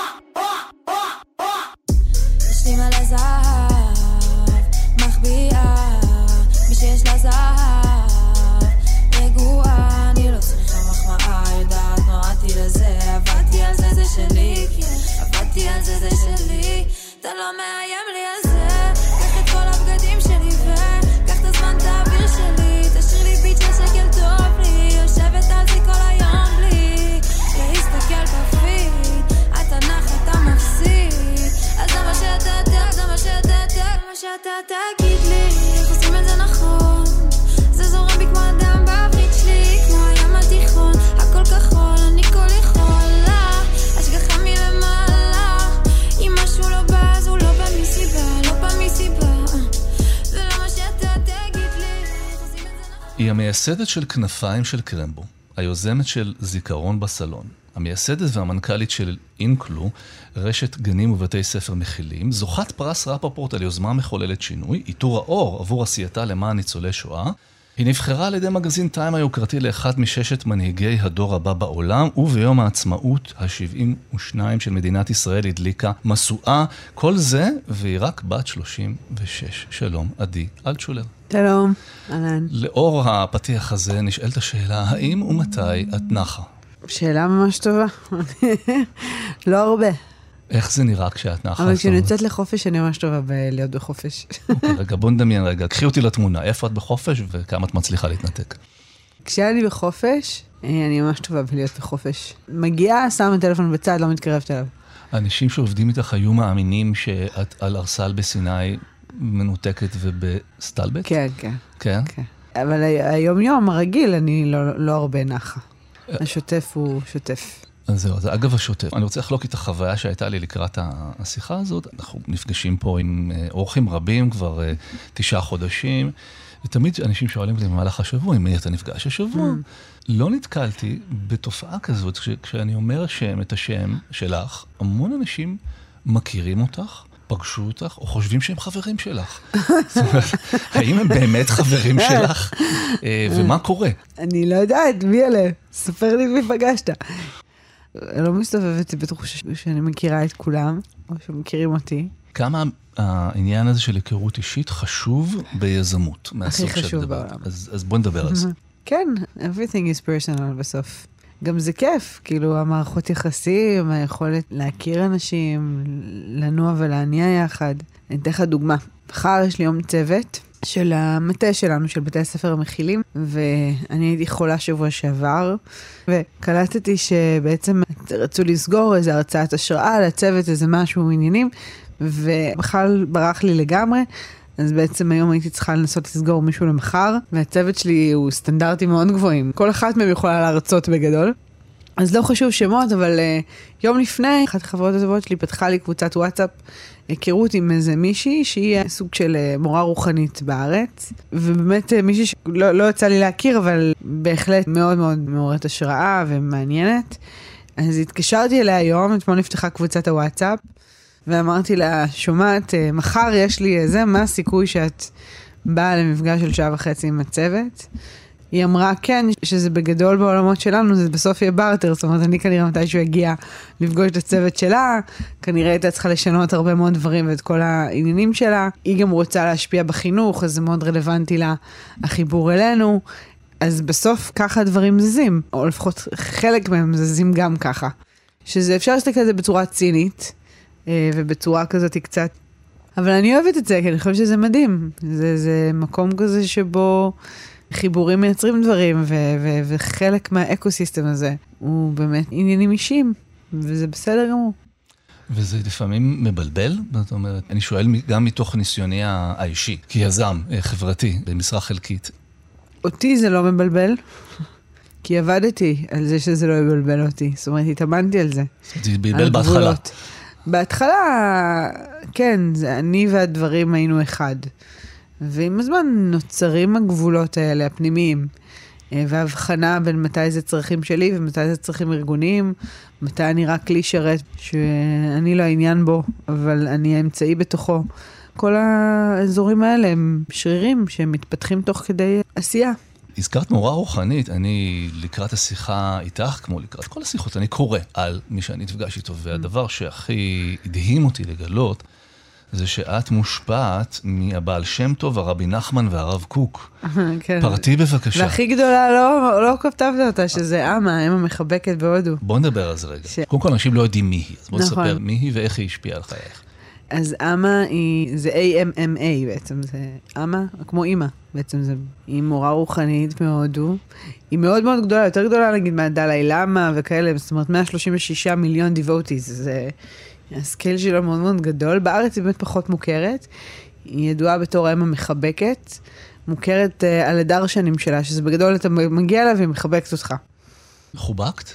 המייסדת של כנפיים של קרמבו היוזמת של זיכרון בסלון המייסדת והמנכ"לית של אינקלו, רשת גנים ובתי ספר מכילים, זוכת פרס רפפורט על יוזמה מחוללת שינוי, עיטור האור עבור עשייתה למען ניצולי שואה. היא נבחרה על ידי מגזין טיים היוקרתי לאחד מששת מנהיגי הדור הבא בעולם, וביום העצמאות ה-72 של מדינת ישראל הדליקה משואה. כל זה, והיא רק בת 36. שלום, עדי אלטשולר. שלום, אהלן. לאור הפתיח הזה נשאלת השאלה, האם ומתי את נחה? שאלה ממש טובה. לא הרבה. איך זה נראה כשאת נחה? אבל כשאני יוצאת לחופש, אני ממש טובה בלהיות בחופש. אוקיי, רגע, בוא נדמיין רגע. קחי אותי לתמונה, איפה את בחופש וכמה את מצליחה להתנתק? כשאני בחופש, אה, אני ממש טובה בלהיות בחופש. מגיעה, שמה טלפון בצד, לא מתקרבת אליו. אנשים שעובדים איתך היו מאמינים שאת על ארסל בסיני מנותקת ובסטלבט? כן, כן. כן? כן. אבל היום-יום הרגיל, אני לא, לא הרבה נחה. השוטף הוא שוטף. אז זהו, זה אגב השוטף. אני רוצה לחלוק את החוויה שהייתה לי לקראת השיחה הזאת. אנחנו נפגשים פה עם אה, אורחים רבים כבר אה, תשעה חודשים, ותמיד אנשים שואלים אותי במהלך השבוע, עם מי אתה נפגש השבוע? Mm. לא נתקלתי בתופעה כזאת, כשאני אומר שם, את השם שלך, המון אנשים מכירים אותך, פגשו אותך, או חושבים שהם חברים שלך. זאת אומרת, האם הם באמת חברים שלך? אה, ומה קורה? אני לא יודעת, מי אלה? ספר לי מי פגשת. לא מסתובבת בתחושה שאני מכירה את כולם, או שמכירים אותי. כמה העניין הזה של היכרות אישית חשוב ביזמות, הכי חשוב בעולם. אז, אז בוא נדבר על זה. כן, everything is personal בסוף. גם זה כיף, כאילו המערכות יחסים, היכולת להכיר אנשים, לנוע ולהניע יחד. אני אתן לך דוגמה. מחר יש לי יום צוות של המטה שלנו, של בתי הספר המכילים, ואני הייתי חולה שבוע שעבר, וקלטתי שבעצם רצו לסגור איזה הרצאת השראה לצוות, איזה משהו, עניינים, ובכלל ברח לי לגמרי. אז בעצם היום הייתי צריכה לנסות לסגור מישהו למחר, והצוות שלי הוא סטנדרטים מאוד גבוהים. כל אחת מהם יכולה להרצות בגדול. אז לא חשוב שמות, אבל uh, יום לפני, אחת החברות הטובות שלי פתחה לי קבוצת וואטסאפ, היכרות עם איזה מישהי שהיא סוג של uh, מורה רוחנית בארץ, ובאמת uh, מישהי שלא לא יצא לי להכיר, אבל בהחלט מאוד מאוד מעוררת השראה ומעניינת. אז התקשרתי אליה היום, אתמול נפתחה קבוצת הוואטסאפ, ואמרתי לה, שומעת, אה, מחר יש לי זה, מה הסיכוי שאת באה למפגש של שעה וחצי עם הצוות? היא אמרה, כן, שזה בגדול בעולמות שלנו, זה בסוף יהיה בארטר, זאת אומרת, אני כנראה מתישהו אגיע לפגוש את הצוות שלה, כנראה הייתה צריכה לשנות הרבה מאוד דברים ואת כל העניינים שלה. היא גם רוצה להשפיע בחינוך, אז זה מאוד רלוונטי לה, החיבור אלינו. אז בסוף ככה הדברים זזים, או לפחות חלק מהם זזים גם ככה. שזה אפשר להסתכל על זה בצורה צינית, אה, ובצורה כזאת קצת... אבל אני אוהבת את זה, כי אני חושבת שזה מדהים. זה, זה מקום כזה שבו חיבורים מייצרים דברים, ו- ו- וחלק מהאקו-סיסטם הזה הוא באמת עניינים אישיים, וזה בסדר גמור. וזה לפעמים מבלבל, זאת אומרת, אני שואל גם מתוך ניסיוני האישי, כיזם אה, חברתי במשרה חלקית. אותי זה לא מבלבל, כי עבדתי על זה שזה לא יבלבל אותי. זאת אומרת, התאמנתי על זה. זה בלבל בהתחלה. בהתחלה, כן, זה אני והדברים היינו אחד. ועם הזמן נוצרים הגבולות האלה, הפנימיים, אה, והבחנה בין מתי זה צרכים שלי ומתי זה צרכים ארגוניים, מתי אני רק כלי שרת שאני לא העניין בו, אבל אני האמצעי בתוכו. כל האזורים האלה הם שרירים שמתפתחים תוך כדי עשייה. הזכרת מורה רוחנית, אני לקראת השיחה איתך, כמו לקראת כל השיחות, אני קורא על מי שאני נפגש איתו, והדבר שהכי הדהים אותי לגלות, זה שאת מושפעת מהבעל שם טוב, הרבי נחמן והרב קוק. כן. פרטי בבקשה. והכי גדולה לא, לא כתבת אותה, שזה אמה, האם המחבקת בהודו. בוא נדבר על זה רגע. ש... קודם כל, אנשים לא יודעים מי היא, אז בוא נכון. נספר מי היא ואיך היא השפיעה על חייך. אז אמה היא, זה A-M-M-A בעצם, זה אמה, כמו אימא בעצם, זה, היא מורה רוחנית מהודו. היא מאוד מאוד גדולה, יותר גדולה נגיד מהדלאי למה וכאלה, זאת אומרת 136 מיליון דיווטיז, זה, הסקייל שלה מאוד מאוד גדול. בארץ היא באמת פחות מוכרת. היא ידועה בתור האם המחבקת, מוכרת uh, על הדרשנים שלה, שזה בגדול אתה מגיע אליו והיא מחבקת אותך. חובקת?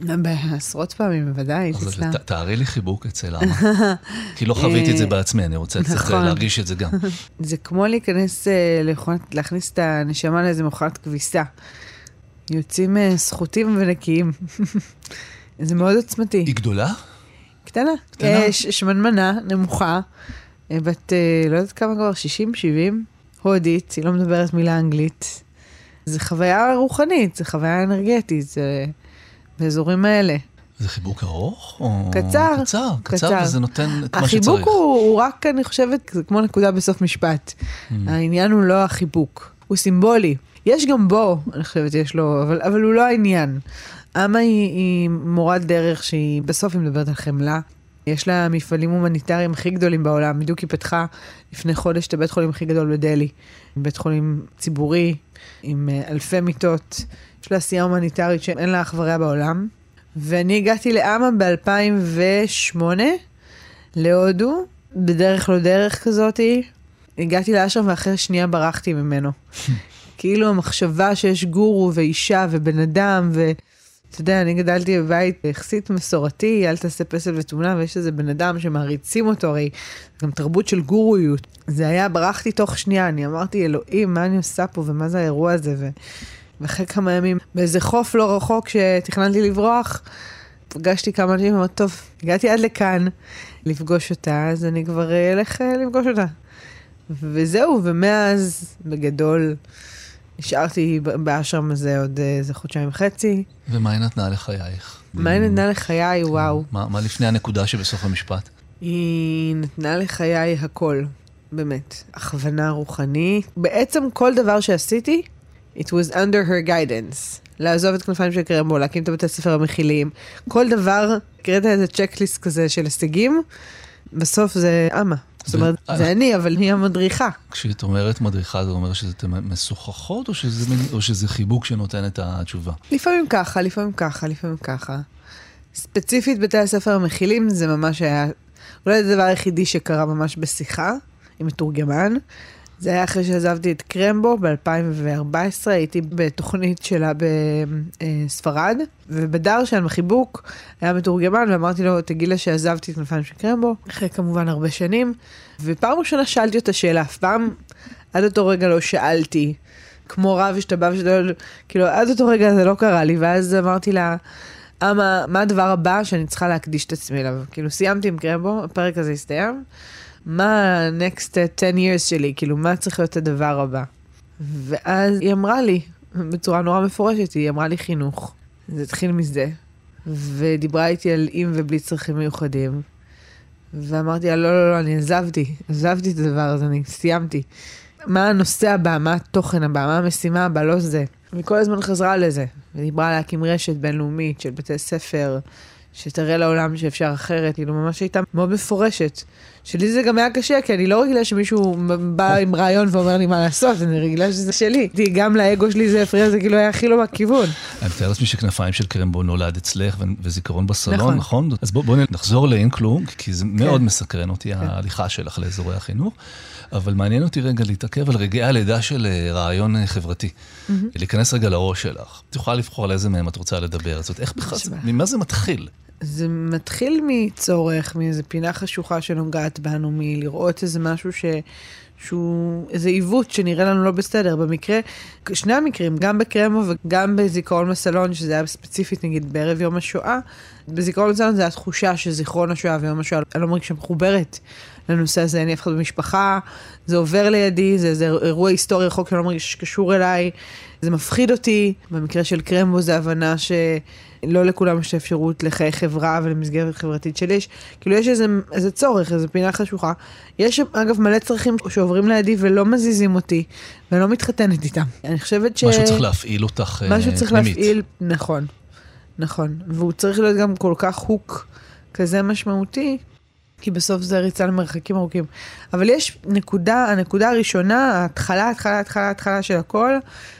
בעשרות פעמים, בוודאי, אז תארי לי חיבוק אצל אמה. כי לא חוויתי את זה בעצמי, אני רוצה קצת נכון. להרגיש את זה גם. זה כמו להיכנס, אה, להכניס את הנשמה לאיזה מכונת כביסה. יוצאים סחוטים ונקיים. זה מאוד עוצמתי. היא גדולה? קטנה. קטנה? אה, שמנמנה, נמוכה, אה, בת, אה, לא יודעת כמה כבר, 60, 70, הודית, היא לא מדברת מילה אנגלית. זה חוויה רוחנית, זה חוויה אנרגטית, זה באזורים האלה. זה חיבוק ארוך? או... קצר. קצר, קצר, קצר. וזה נותן את מה שצריך. החיבוק הוא, הוא רק, אני חושבת, זה כמו נקודה בסוף משפט. Mm. העניין הוא לא החיבוק, הוא סימבולי. יש גם בו, אני חושבת, יש לו, אבל, אבל הוא לא העניין. אמה היא, היא מורת דרך שהיא, בסוף היא מדברת על חמלה. יש לה מפעלים הומניטריים הכי גדולים בעולם. בדיוק היא פתחה לפני חודש את הבית חולים הכי גדול בדלהי. בית חולים ציבורי עם אה, אלפי מיטות. יש לה עשייה הומניטרית שאין לה אח ורע בעולם. ואני הגעתי לאמה ב-2008, להודו, בדרך לא דרך כזאתי. הגעתי לאשרם ואחרי שנייה ברחתי ממנו. כאילו המחשבה שיש גורו ואישה ובן אדם ו... אתה יודע, אני גדלתי בבית יחסית מסורתי, אל תעשה פסל ותמונה, ויש איזה בן אדם שמעריצים אותו, הרי גם תרבות של גורויות. זה היה, ברחתי תוך שנייה, אני אמרתי, אלוהים, מה אני עושה פה ומה זה האירוע הזה? ו... ואחרי כמה ימים, באיזה חוף לא רחוק שתכננתי לברוח, פגשתי כמה אנשים, אמרתי, טוב, הגעתי עד לכאן לפגוש אותה, אז אני כבר אלך אה, לפגוש אותה. וזהו, ומאז, בגדול, נשארתי באשרם הזה עוד איזה חודשיים וחצי. ומה היא נתנה לחייך? מה היא נתנה לחיי, כן. וואו. מה, מה לפני הנקודה שבסוף המשפט? היא נתנה לחיי הכל, באמת. הכוונה רוחנית. בעצם כל דבר שעשיתי, it was under her guidance. לעזוב את כנפיים של קרמבו, להקים את הבתי הספר המכילים. כל דבר, קראת איזה צ'קליסט כזה של הישגים, בסוף זה אמה. זאת אומרת, זה אני, אבל היא המדריכה. כשאת אומרת מדריכה, זה אומר שזה משוחחות, או שזה חיבוק שנותן את התשובה? לפעמים ככה, לפעמים ככה, לפעמים ככה. ספציפית בתי הספר המכילים, זה ממש היה, אולי זה הדבר היחידי שקרה ממש בשיחה עם מתורגמן. זה היה אחרי שעזבתי את קרמבו ב-2014, הייתי בתוכנית שלה בספרד, ובדרשן, בחיבוק, היה מתורגמן, ואמרתי לו, תגיד לה שעזבתי את כנפיים של קרמבו, אחרי כמובן הרבה שנים, ופעם ראשונה שאלתי אותה שאלה, אף פעם עד אותו רגע לא שאלתי, כמו רב שאתה בא ושאתה, כאילו עד אותו רגע זה לא קרה לי, ואז אמרתי לה, מה, מה הדבר הבא שאני צריכה להקדיש את עצמי אליו? כאילו, סיימתי עם קרמבו, הפרק הזה הסתיים, מה ה-next 10 years שלי? כאילו, מה צריך להיות הדבר הבא? ואז היא אמרה לי, בצורה נורא מפורשת, היא אמרה לי חינוך. זה התחיל מזה, ודיברה איתי על עם ובלי צרכים מיוחדים. ואמרתי לה, לא, לא, לא, אני עזבתי, עזבתי את הדבר הזה, אני סיימתי. מה הנושא הבא, מה התוכן הבא, מה המשימה הבאה, לא זה. והיא כל הזמן חזרה לזה, ודיברה להקים רשת בינלאומית של בתי ספר, שתראה לעולם שאפשר אחרת, כאילו ממש הייתה מאוד מפורשת. שלי זה גם היה קשה, כי אני לא רגילה שמישהו בא עם רעיון ואומר לי מה לעשות, אני רגילה שזה שלי. גם לאגו שלי זה הפריע, זה כאילו היה הכי לא בכיוון. אני מתאר לעצמי שכנפיים של קרמבו נולד אצלך וזיכרון בסלון, נכון? נכון? אז בואו נחזור לאינקלו, כי זה מאוד כן. מסקרן אותי כן. ההליכה שלך לאזורי החינוך. אבל מעניין אותי רגע להתעכב על רגעי הלידה של אה, רעיון אה, חברתי. להיכנס רגע לראש שלך. את יכולה לבחור על איזה מהם את רוצה לדבר. זאת איך בכלל, ממה זה מתחיל? זה מתחיל מצורך, מאיזה פינה חשוכה שנוגעת בנו, מלראות איזה משהו ש... שהוא איזה עיוות שנראה לנו לא בסדר. במקרה, שני המקרים, גם בקרמו וגם בזיכרון בסלון, שזה היה ספציפית נגיד בערב יום השואה, בזיכרון בסלון זה התחושה שזיכרון השואה ויום השואה, אני לא מרגישה מחוברת לנושא הזה, אין לי אף אחד במשפחה, זה עובר לידי, זה איזה אירוע היסטורי רחוק שאני לא מרגיש שקשור אליי, זה מפחיד אותי. במקרה של קרמבו זה הבנה שלא לכולם יש אפשרות לחיי חברה ולמסגרת חברתית שלי. יש, כאילו יש איזה, איזה צורך, איזה פינה חשוכה. יש אגב מלא צרכים שעוברים לידי ולא מזיזים אותי, ולא מתחתנת איתם. אני חושבת ש... משהו צריך להפעיל אותך פנימית. משהו צריך פנימית. להפעיל, נכון, נכון. והוא צריך להיות גם כל כך הוק כזה משמעותי. כי בסוף זה ריצה למרחקים ארוכים. אבל יש נקודה, הנקודה הראשונה, ההתחלה, ההתחלה, ההתחלה, ההתחלה של הכל,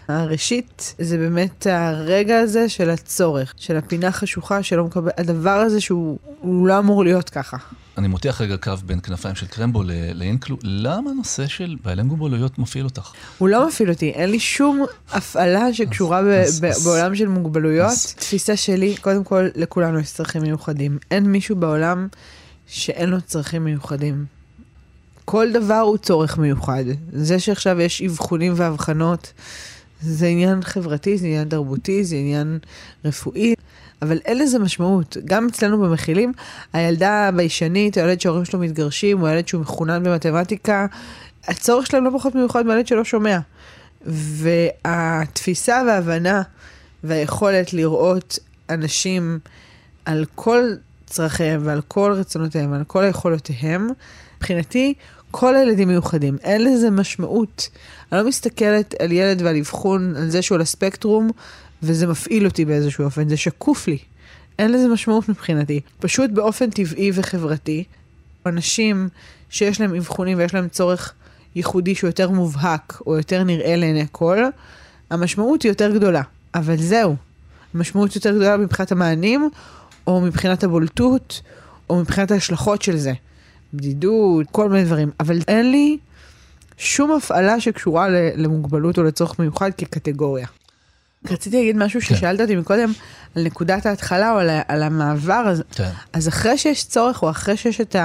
הראשית, זה באמת הרגע הזה של הצורך, של הפינה חשוכה שלא מקבל, הדבר הזה שהוא לא אמור להיות ככה. אני מותח רגע קו בין כנפיים של קרמבו לאינקלו, למה הנושא של בעלי מוגבלויות מפעיל אותך? הוא לא מפעיל אותי, אין לי שום הפעלה שקשורה אז, ב- אז, ב- אז, בעולם של מוגבלויות. אז... תפיסה שלי, קודם כל, לכולנו יש צרכים מיוחדים. אין מישהו בעולם שאין לו צרכים מיוחדים. כל דבר הוא צורך מיוחד. זה שעכשיו יש אבחונים ואבחנות, זה עניין חברתי, זה עניין תרבותי, זה עניין רפואי, אבל אין לזה משמעות. גם אצלנו במכילים, הילדה הביישנית, הילד שההורים שלו מתגרשים, או הילד שהוא מחונן במתמטיקה, הצורך שלהם לא פחות מיוחד מהילד שלא שומע. והתפיסה וההבנה והיכולת לראות אנשים על כל צרכיהם ועל כל רצונותיהם ועל כל יכולותיהם, מבחינתי, כל הילדים מיוחדים. אין לזה משמעות. אני לא מסתכלת על ילד ועל אבחון, על זה שהוא על הספקטרום, וזה מפעיל אותי באיזשהו אופן, זה שקוף לי. אין לזה משמעות מבחינתי. פשוט באופן טבעי וחברתי, אנשים שיש להם אבחונים ויש להם צורך ייחודי שהוא יותר מובהק, או יותר נראה לעיני כל, המשמעות היא יותר גדולה. אבל זהו. המשמעות יותר גדולה מבחינת המענים, או מבחינת הבולטות, או מבחינת ההשלכות של זה. בדידות, כל מיני דברים. אבל אין לי שום הפעלה שקשורה למוגבלות או לצורך מיוחד כקטגוריה. רציתי להגיד משהו כן. ששאלת אותי מקודם, על נקודת ההתחלה או על, על המעבר, אז, כן. אז אחרי שיש צורך או אחרי שיש את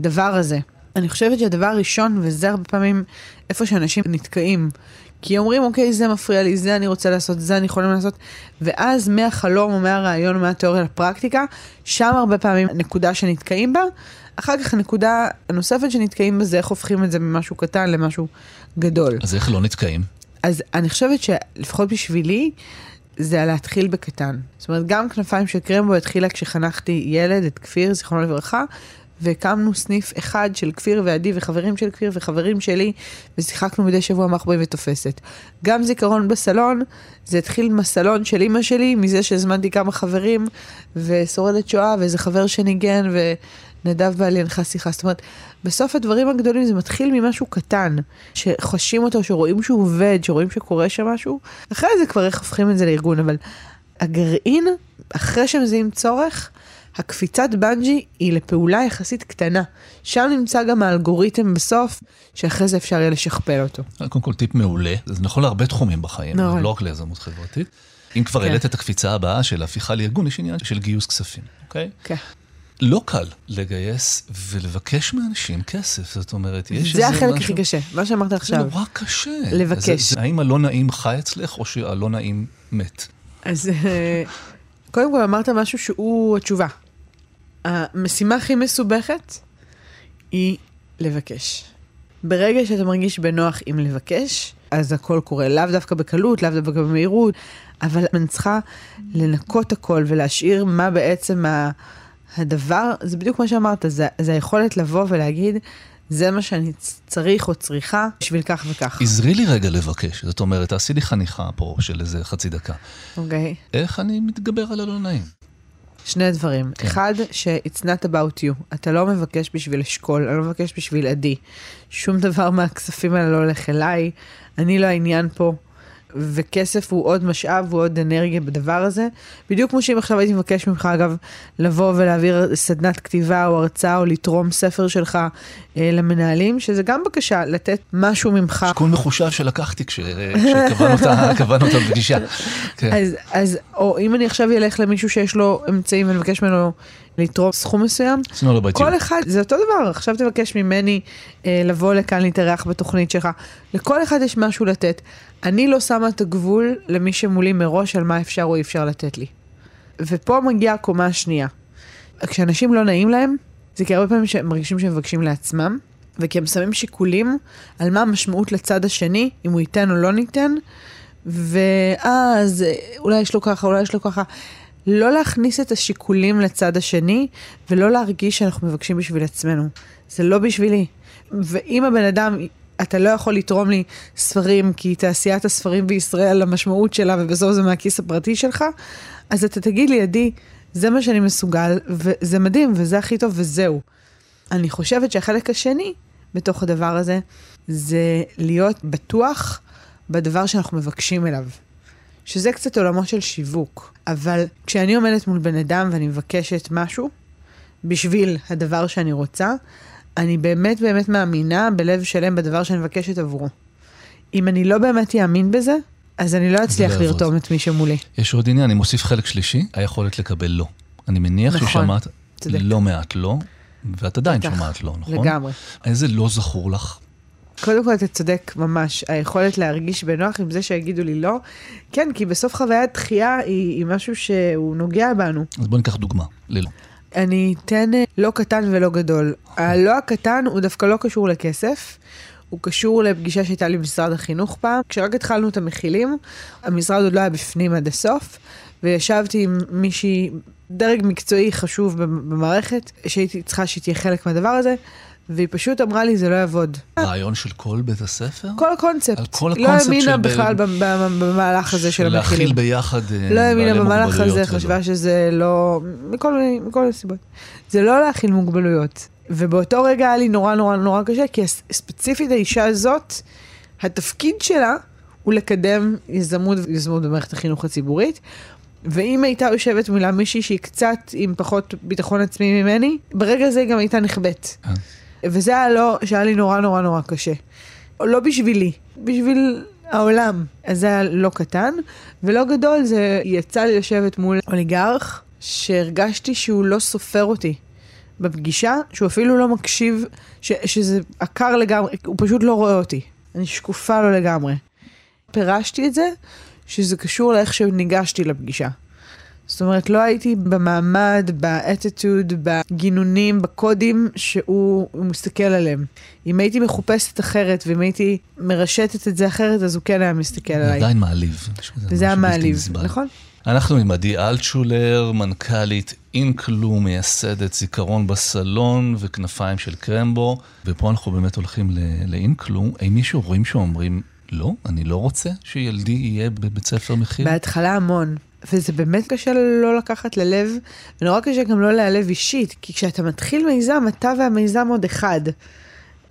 הדבר הזה, אני חושבת שהדבר הראשון, וזה הרבה פעמים איפה שאנשים נתקעים, כי אומרים, אוקיי, זה מפריע לי, זה אני רוצה לעשות, זה אני יכולים לעשות, ואז מהחלום או מהרעיון או מהתיאוריה לפרקטיקה, שם הרבה פעמים נקודה שנתקעים בה. אחר כך הנקודה הנוספת שנתקעים בה זה איך הופכים את זה ממשהו קטן למשהו גדול. אז איך לא נתקעים? אז אני חושבת שלפחות בשבילי, זה להתחיל בקטן. זאת אומרת, גם כנפיים של קרמבו התחילה כשחנכתי ילד, את כפיר, זיכרונו לברכה, והקמנו סניף אחד של כפיר ועדי וחברים של כפיר וחברים שלי, ושיחקנו מדי שבוע מחבואים ותופסת. גם זיכרון בסלון, זה התחיל מהסלון של אימא שלי, מזה שהזמנתי כמה חברים, ושורדת שואה, ואיזה חבר שניגן, ונדב בעלי הנחה שיחה. זאת אומרת, בסוף הדברים הגדולים זה מתחיל ממשהו קטן, שחשים אותו, שרואים שהוא עובד, שרואים שקורה שם משהו, אחרי זה כבר איך הופכים את זה לארגון, אבל הגרעין, אחרי שמזהים צורך, הקפיצת בנג'י היא לפעולה יחסית קטנה. שם נמצא גם האלגוריתם בסוף, שאחרי זה אפשר יהיה לשכפל אותו. קודם כל טיפ מעולה, זה נכון להרבה תחומים בחיים, נכון. לא רק ליזמות חברתית. אם כבר כן. העלית את הקפיצה הבאה של הפיכה לארגון, יש עניין של גיוס כספים, אוקיי? כן. לא קל לגייס ולבקש מאנשים כסף, זאת אומרת, יש איזה משהו... זה החלק הכי קשה, מה שאמרת עכשיו. זה נורא קשה. לבקש. זה, זה, האם הלא נעים חי אצלך, או שהלא נעים מת? אז אה, קודם כל אמרת משהו שהוא התשובה. המשימה הכי מסובכת היא לבקש. ברגע שאתה מרגיש בנוח עם לבקש, אז הכל קורה. לאו דווקא בקלות, לאו דווקא במהירות, אבל אני צריכה לנקות הכל ולהשאיר מה בעצם ה... הדבר, זה בדיוק מה שאמרת, זה, זה היכולת לבוא ולהגיד, זה מה שאני צריך או צריכה בשביל כך וכך. עזרי לי רגע לבקש, זאת אומרת, תעשי לי חניכה פה של איזה חצי דקה. אוקיי. Okay. איך אני מתגבר על הלא נעים? שני דברים. כן. אחד, ש-it's not about you. אתה לא מבקש בשביל אשכול, אני לא מבקש בשביל עדי. שום דבר מהכספים האלה לא הולך אליי, אני לא העניין פה. וכסף הוא עוד משאב, הוא עוד אנרגיה בדבר הזה. בדיוק כמו שאם עכשיו הייתי מבקש ממך, אגב, לבוא ולהעביר סדנת כתיבה או הרצאה או לתרום ספר שלך אה, למנהלים, שזה גם בקשה לתת משהו ממך. שיקול מחושב שלקחתי כשקבענו את הפגישה. כן. אז, אז, או אם אני עכשיו אלך למישהו שיש לו אמצעים ואני מבקש ממנו לתרום סכום מסוים, כל אחד, זה אותו דבר, עכשיו תבקש ממני אה, לבוא לכאן להתארח בתוכנית שלך, לכל אחד יש משהו לתת. אני לא שמה את הגבול למי שמולי מראש על מה אפשר או אי אפשר לתת לי. ופה מגיעה הקומה השנייה. כשאנשים לא נעים להם, זה כי הרבה פעמים שהם מרגישים שהם מבקשים לעצמם, וכי הם שמים שיקולים על מה המשמעות לצד השני, אם הוא ייתן או לא ניתן, ואז אולי יש לו ככה, אולי יש לו ככה. לא להכניס את השיקולים לצד השני, ולא להרגיש שאנחנו מבקשים בשביל עצמנו. זה לא בשבילי. ואם הבן אדם אתה לא יכול לתרום לי ספרים, כי תעשיית הספרים בישראל, המשמעות שלה, ובסוף זה מהכיס הפרטי שלך, אז אתה תגיד לי, עדי, זה מה שאני מסוגל, וזה מדהים, וזה הכי טוב, וזהו. אני חושבת שהחלק השני בתוך הדבר הזה, זה להיות בטוח בדבר שאנחנו מבקשים אליו. שזה קצת עולמות של שיווק. אבל כשאני עומדת מול בן אדם ואני מבקשת משהו, בשביל הדבר שאני רוצה, אני באמת באמת מאמינה בלב שלם בדבר שאני מבקשת עבורו. אם אני לא באמת אאמין בזה, אז אני לא אצליח לרתום את מי שמולי. יש עוד עניין, אני מוסיף חלק שלישי, היכולת לקבל לא. אני מניח נכון, ששמעת צדק. לא מעט לא, ואת עדיין בטח, שומעת לא, נכון? לגמרי. איזה לא זכור לך? קודם כל, אתה צודק ממש. היכולת להרגיש בנוח עם זה שיגידו לי לא, כן, כי בסוף חוויית דחייה היא, היא משהו שהוא נוגע בנו. אז בוא ניקח דוגמה, ללא. אני אתן אה, לא קטן ולא גדול. הלא הקטן הוא דווקא לא קשור לכסף. הוא קשור לפגישה שהייתה לי במשרד החינוך פעם. כשרק התחלנו את המכילים, המשרד עוד לא היה בפנים עד הסוף, וישבתי עם מישהי, דרג מקצועי חשוב במערכת, שהייתי צריכה שהיא תהיה חלק מהדבר הזה, והיא פשוט אמרה לי, זה לא יעבוד. רעיון של כל בית הספר? כל הקונספט. על כל הקונספט לא האמינה בכלל ב... במהלך הזה של המכילים. להכיל ביחד אה, לא האמינה במהלך הזה, חשבה שזה לא... מכל מיני סיבות. זה לא להכיל מוגבלויות. ובאותו רגע היה לי נורא נורא נורא קשה, כי ספציפית האישה הזאת, התפקיד שלה הוא לקדם יזמות ויזמות במערכת החינוך הציבורית. ואם הייתה יושבת מולה מישהי שהיא קצת עם פחות ביטחון עצמי ממני, ברגע הזה היא גם הייתה נחבאת. וזה היה לא, שהיה לי נורא נורא נורא קשה. לא בשבילי, בשביל העולם. אז זה היה לא קטן, ולא גדול, זה יצא לי לשבת מול אוליגרך, שהרגשתי שהוא לא סופר אותי בפגישה, שהוא אפילו לא מקשיב, ש, שזה עקר לגמרי, הוא פשוט לא רואה אותי. אני שקופה לו לגמרי. פירשתי את זה, שזה קשור לאיך שניגשתי לפגישה. זאת אומרת, לא הייתי במעמד, באטיטוד, בגינונים, בקודים שהוא מסתכל עליהם. אם הייתי מחופשת אחרת, ואם הייתי מרשתת את זה אחרת, אז הוא כן היה מסתכל עליי. זה עדיין מעליב. וזה היה מעליב, נכון. אנחנו עם עדי אלטשולר, מנכ"לית אינקלו, מייסדת זיכרון בסלון וכנפיים של קרמבו, ופה אנחנו באמת הולכים לאינקלו. האם מישהו רואים שאומרים, לא, אני לא רוצה שילדי יהיה בבית ספר מכיל? בהתחלה המון. וזה באמת קשה לא לקחת ללב, ונורא קשה גם לא להיעלב אישית, כי כשאתה מתחיל מיזם, אתה והמיזם עוד אחד.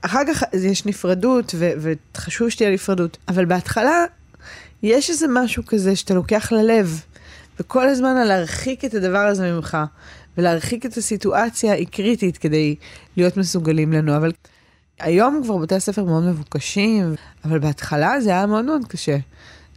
אחר כך יש נפרדות, ו- וחשוב שתהיה נפרדות, אבל בהתחלה יש איזה משהו כזה שאתה לוקח ללב, וכל הזמן להרחיק את הדבר הזה ממך, ולהרחיק את הסיטואציה היא קריטית כדי להיות מסוגלים לנו, אבל היום כבר בתי הספר מאוד מבוקשים, אבל בהתחלה זה היה מאוד מאוד קשה.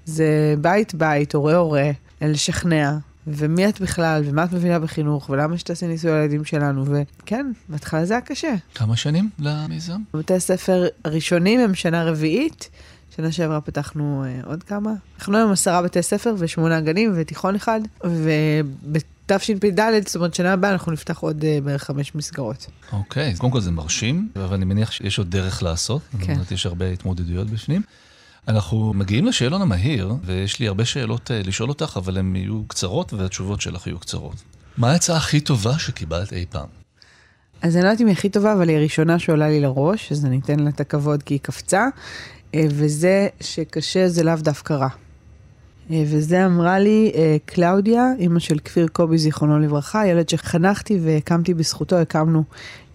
זה בית בית, הורה הורה. לשכנע, ומי את בכלל, ומה את מבינה בחינוך, ולמה שתעשי ניסוי לילדים שלנו, וכן, בהתחלה זה היה קשה. כמה שנים למיזם? בתי הספר הראשונים הם שנה רביעית, שנה שעברה פתחנו uh, עוד כמה. אנחנו היום עשרה בתי ספר ושמונה גנים ותיכון אחד, ובתשפ"ד, זאת אומרת, שנה הבאה אנחנו נפתח עוד uh, בערך חמש מסגרות. אוקיי, okay, אז קודם כל זה מרשים, אבל אני מניח שיש עוד דרך לעשות. כן. זאת אומרת, יש הרבה התמודדויות בפנים. אנחנו מגיעים לשאלון המהיר, ויש לי הרבה שאלות uh, לשאול אותך, אבל הן יהיו קצרות והתשובות שלך יהיו קצרות. מה העצה הכי טובה שקיבלת אי פעם? אז אני לא יודעת אם היא הכי טובה, אבל היא הראשונה שעולה לי לראש, אז אני אתן לה את הכבוד כי היא קפצה, אה, וזה שקשה זה לאו דווקא רע. אה, וזה אמרה לי אה, קלאודיה, אימא של כפיר קובי, זיכרונו לברכה, ילד שחנכתי והקמתי בזכותו, הקמנו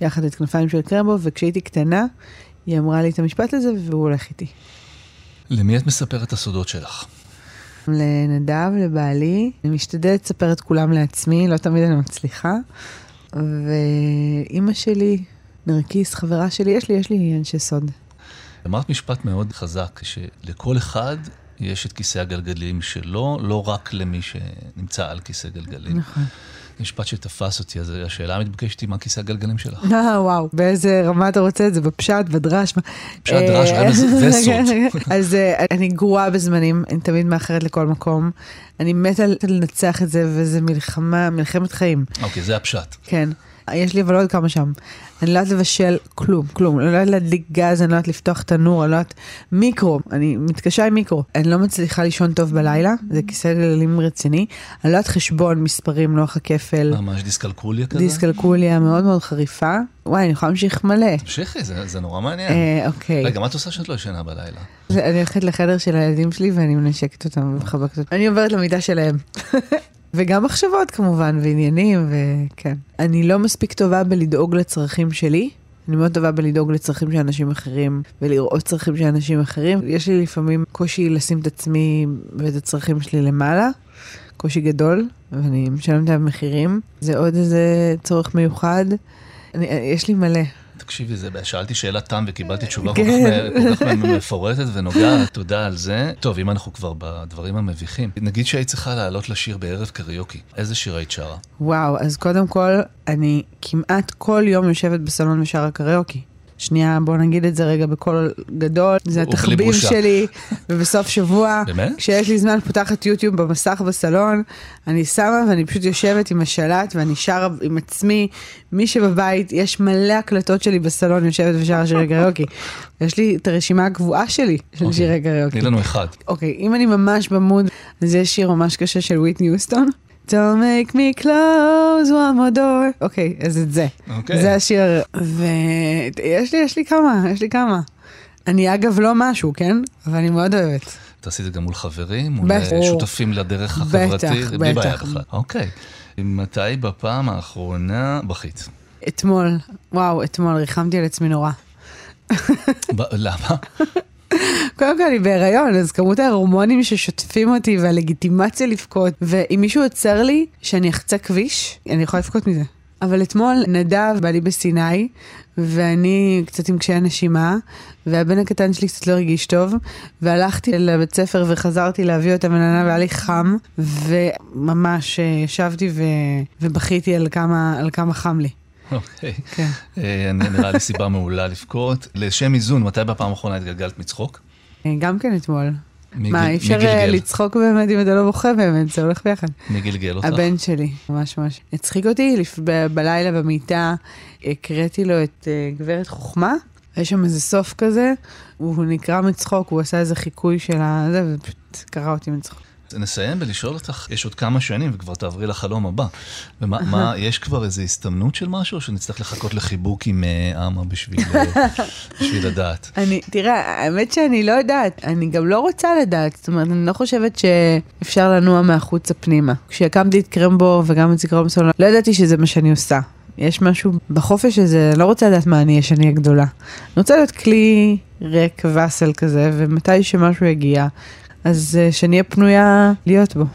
יחד את כנפיים של קרמבו, וכשהייתי קטנה, היא אמרה לי את המשפט הזה, והוא הולך איתי. למי את מספרת את הסודות שלך? לנדב, לבעלי. אני משתדלת לספר את כולם לעצמי, לא תמיד אני מצליחה. ואימא שלי, נרקיס, חברה שלי, יש לי, יש לי אנשי סוד. אמרת משפט מאוד חזק, שלכל אחד יש את כיסא הגלגלים שלו, לא רק למי שנמצא על כיסא גלגלים. נכון. משפט שתפס אותי, אז השאלה המתבקשת היא מה כיסא הגלגלים שלך. אה, וואו, באיזה רמה אתה רוצה את זה? בפשט, בדרש? פשט, דרש, רמז וסוד. אז אה, אני גרועה בזמנים, אני תמיד מאחרת לכל מקום. אני מתה לנצח את זה, וזה מלחמה, מלחמת חיים. אוקיי, זה הפשט. כן. יש לי אבל עוד כמה שם. אני לא יודעת לבשל כלום, כלום. אני לא יודעת להדליק גז, אני לא יודעת לפתוח תנור, אני לא יודעת... מיקרו, אני מתקשה עם מיקרו. אני לא מצליחה לישון טוב בלילה, זה כיסא גללים רציני. אני לא יודעת חשבון, מספרים, לוח הכפל. ממש דיסקלקוליה כזה? דיסקלקוליה מאוד מאוד חריפה. וואי, אני יכולה להמשיך מלא. תמשיכי, זה, זה נורא מעניין. אה, אוקיי. רגע, מה את עושה שאת לא ישנה בלילה? אני הולכת לחדר של הילדים שלי ואני מנשקת אותם ומחבקת אותם. אני עוברת למיטה שלהם. וגם מחשבות כמובן, ועניינים, וכן. אני לא מספיק טובה בלדאוג לצרכים שלי. אני מאוד טובה בלדאוג לצרכים של אנשים אחרים, ולראות צרכים של אנשים אחרים. יש לי לפעמים קושי לשים את עצמי ואת הצרכים שלי למעלה, קושי גדול, ואני משלמת עליו מחירים. זה עוד איזה צורך מיוחד. אני, יש לי מלא. תקשיבי, זה, שאלתי שאלת תם וקיבלתי תשובה כל כך כן. מפורטת ונוגעת, תודה על זה. טוב, אם אנחנו כבר בדברים המביכים, נגיד שהיית צריכה לעלות לשיר בערב קריוקי, איזה שיר היית שרה? וואו, אז קודם כל, אני כמעט כל יום יושבת בסלון ושרה קריוקי. שנייה, בוא נגיד את זה רגע בקול גדול, זה התחביב שלי, ובסוף שבוע, באמת? כשיש לי זמן, פותחת יוטיוב במסך בסלון, אני שמה ואני פשוט יושבת עם השלט ואני שרה עם עצמי, מי שבבית, יש מלא הקלטות שלי בסלון, יושבת ושרה שירי קריוקי. יש לי את הרשימה הקבועה שלי של okay. אוקיי. שירי קריוקי. תני לנו אחד. אוקיי, okay, אם אני ממש במוד, אז יש שיר ממש קשה של וויטני יוסטון. Don't make me close one more door. אוקיי, אז את זה. אוקיי. זה השיר. ויש לי, יש לי כמה, יש לי כמה. אני אגב לא משהו, כן? אבל אני מאוד אוהבת. תעשי את זה גם מול חברים, מול אה, שותפים לדרך החברתית? בטח, בטח. בלי בעיה בכלל. אוקיי. מתי בפעם האחרונה בכית? אתמול, וואו, אתמול ריחמתי על עצמי נורא. למה? קודם כל אני בהיריון, אז כמות ההורמונים ששוטפים אותי והלגיטימציה לבכות, ואם מישהו עוצר לי שאני אחצה כביש, אני יכולה לבכות מזה. אבל אתמול נדב בא לי בסיני, ואני קצת עם קשיי נשימה, והבן הקטן שלי קצת לא הרגיש טוב, והלכתי לבית ספר וחזרתי להביא אותה מננה והיה לי חם, וממש אה, ישבתי ו... ובכיתי על כמה, על כמה חם לי. אוקיי. כן. אה, נראה לי סיבה מעולה לבכות. לשם איזון, מתי בפעם האחרונה התגלגלת מצחוק? אה, גם כן אתמול. מה, אי אפשר אה, לצחוק באמת אם אתה לא בוכה באמת, זה הולך ביחד. מי גלגל אותך? הבן שלי, ממש ממש. הצחיק אותי, בלילה במיטה הקראתי לו את גברת חוכמה, יש שם איזה סוף כזה, הוא נקרא מצחוק, הוא עשה איזה חיקוי של הזה, ופשוט קרא אותי מצחוק. נסיים בלשאול אותך, יש עוד כמה שנים וכבר תעברי לחלום הבא. ומה, מה, יש כבר איזו הסתמנות של משהו, או שנצטרך לחכות לחיבוק עם אמה בשביל, אה, בשביל לדעת? אני, תראה, האמת שאני לא יודעת, אני גם לא רוצה לדעת, זאת אומרת, אני לא חושבת שאפשר לנוע מהחוץ הפנימה. כשהקמתי את קרמבו וגם את זיכרון סולו, לא ידעתי שזה מה שאני עושה. יש משהו בחופש הזה, לא רוצה לדעת מה אני אהיה שאני הגדולה. אני רוצה להיות כלי ריק וסל כזה, ומתי שמשהו יגיע, אז שאני אהיה פנויה להיות בו.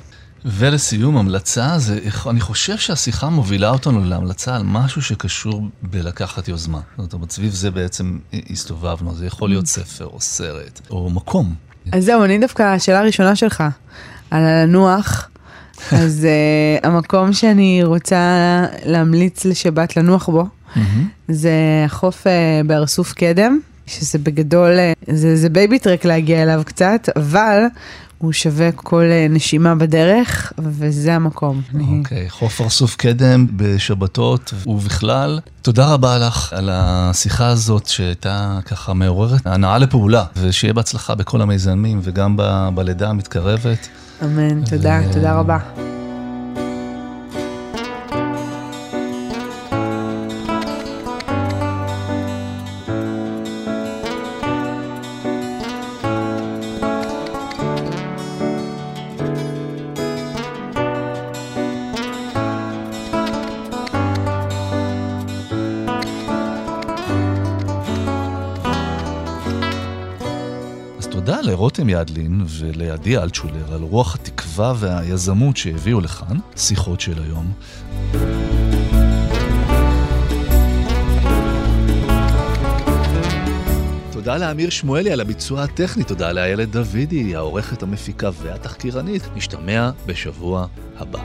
ולסיום, המלצה, זה, אני חושב שהשיחה מובילה אותנו להמלצה על משהו שקשור בלקחת יוזמה. זאת אומרת, סביב זה בעצם הסתובבנו, זה יכול להיות ספר או סרט או מקום. אז זהו, אני דווקא, השאלה הראשונה שלך, על הלנוח, אז אה, המקום שאני רוצה להמליץ לשבת לנוח בו, זה החוף אה, בארסוף קדם. שזה בגדול, אה, זה, זה baby trek להגיע אליו קצת, אבל הוא שווה כל אה, נשימה בדרך, וזה המקום. אוקיי, okay, חוף ארסוף קדם בשבתות ובכלל. תודה רבה לך על השיחה הזאת שהייתה ככה מעוררת הנאה לפעולה, ושיהיה בהצלחה בכל המיזמים וגם ב- בלידה המתקרבת. אמן, תודה, ו... תודה רבה. לרותם ידלין ולידי אלטשולר על רוח התקווה והיזמות שהביאו לכאן, שיחות של היום. תודה לאמיר שמואלי על הביצוע הטכני, תודה לאיילת דוידי, העורכת המפיקה והתחקירנית. נשתמע בשבוע הבא.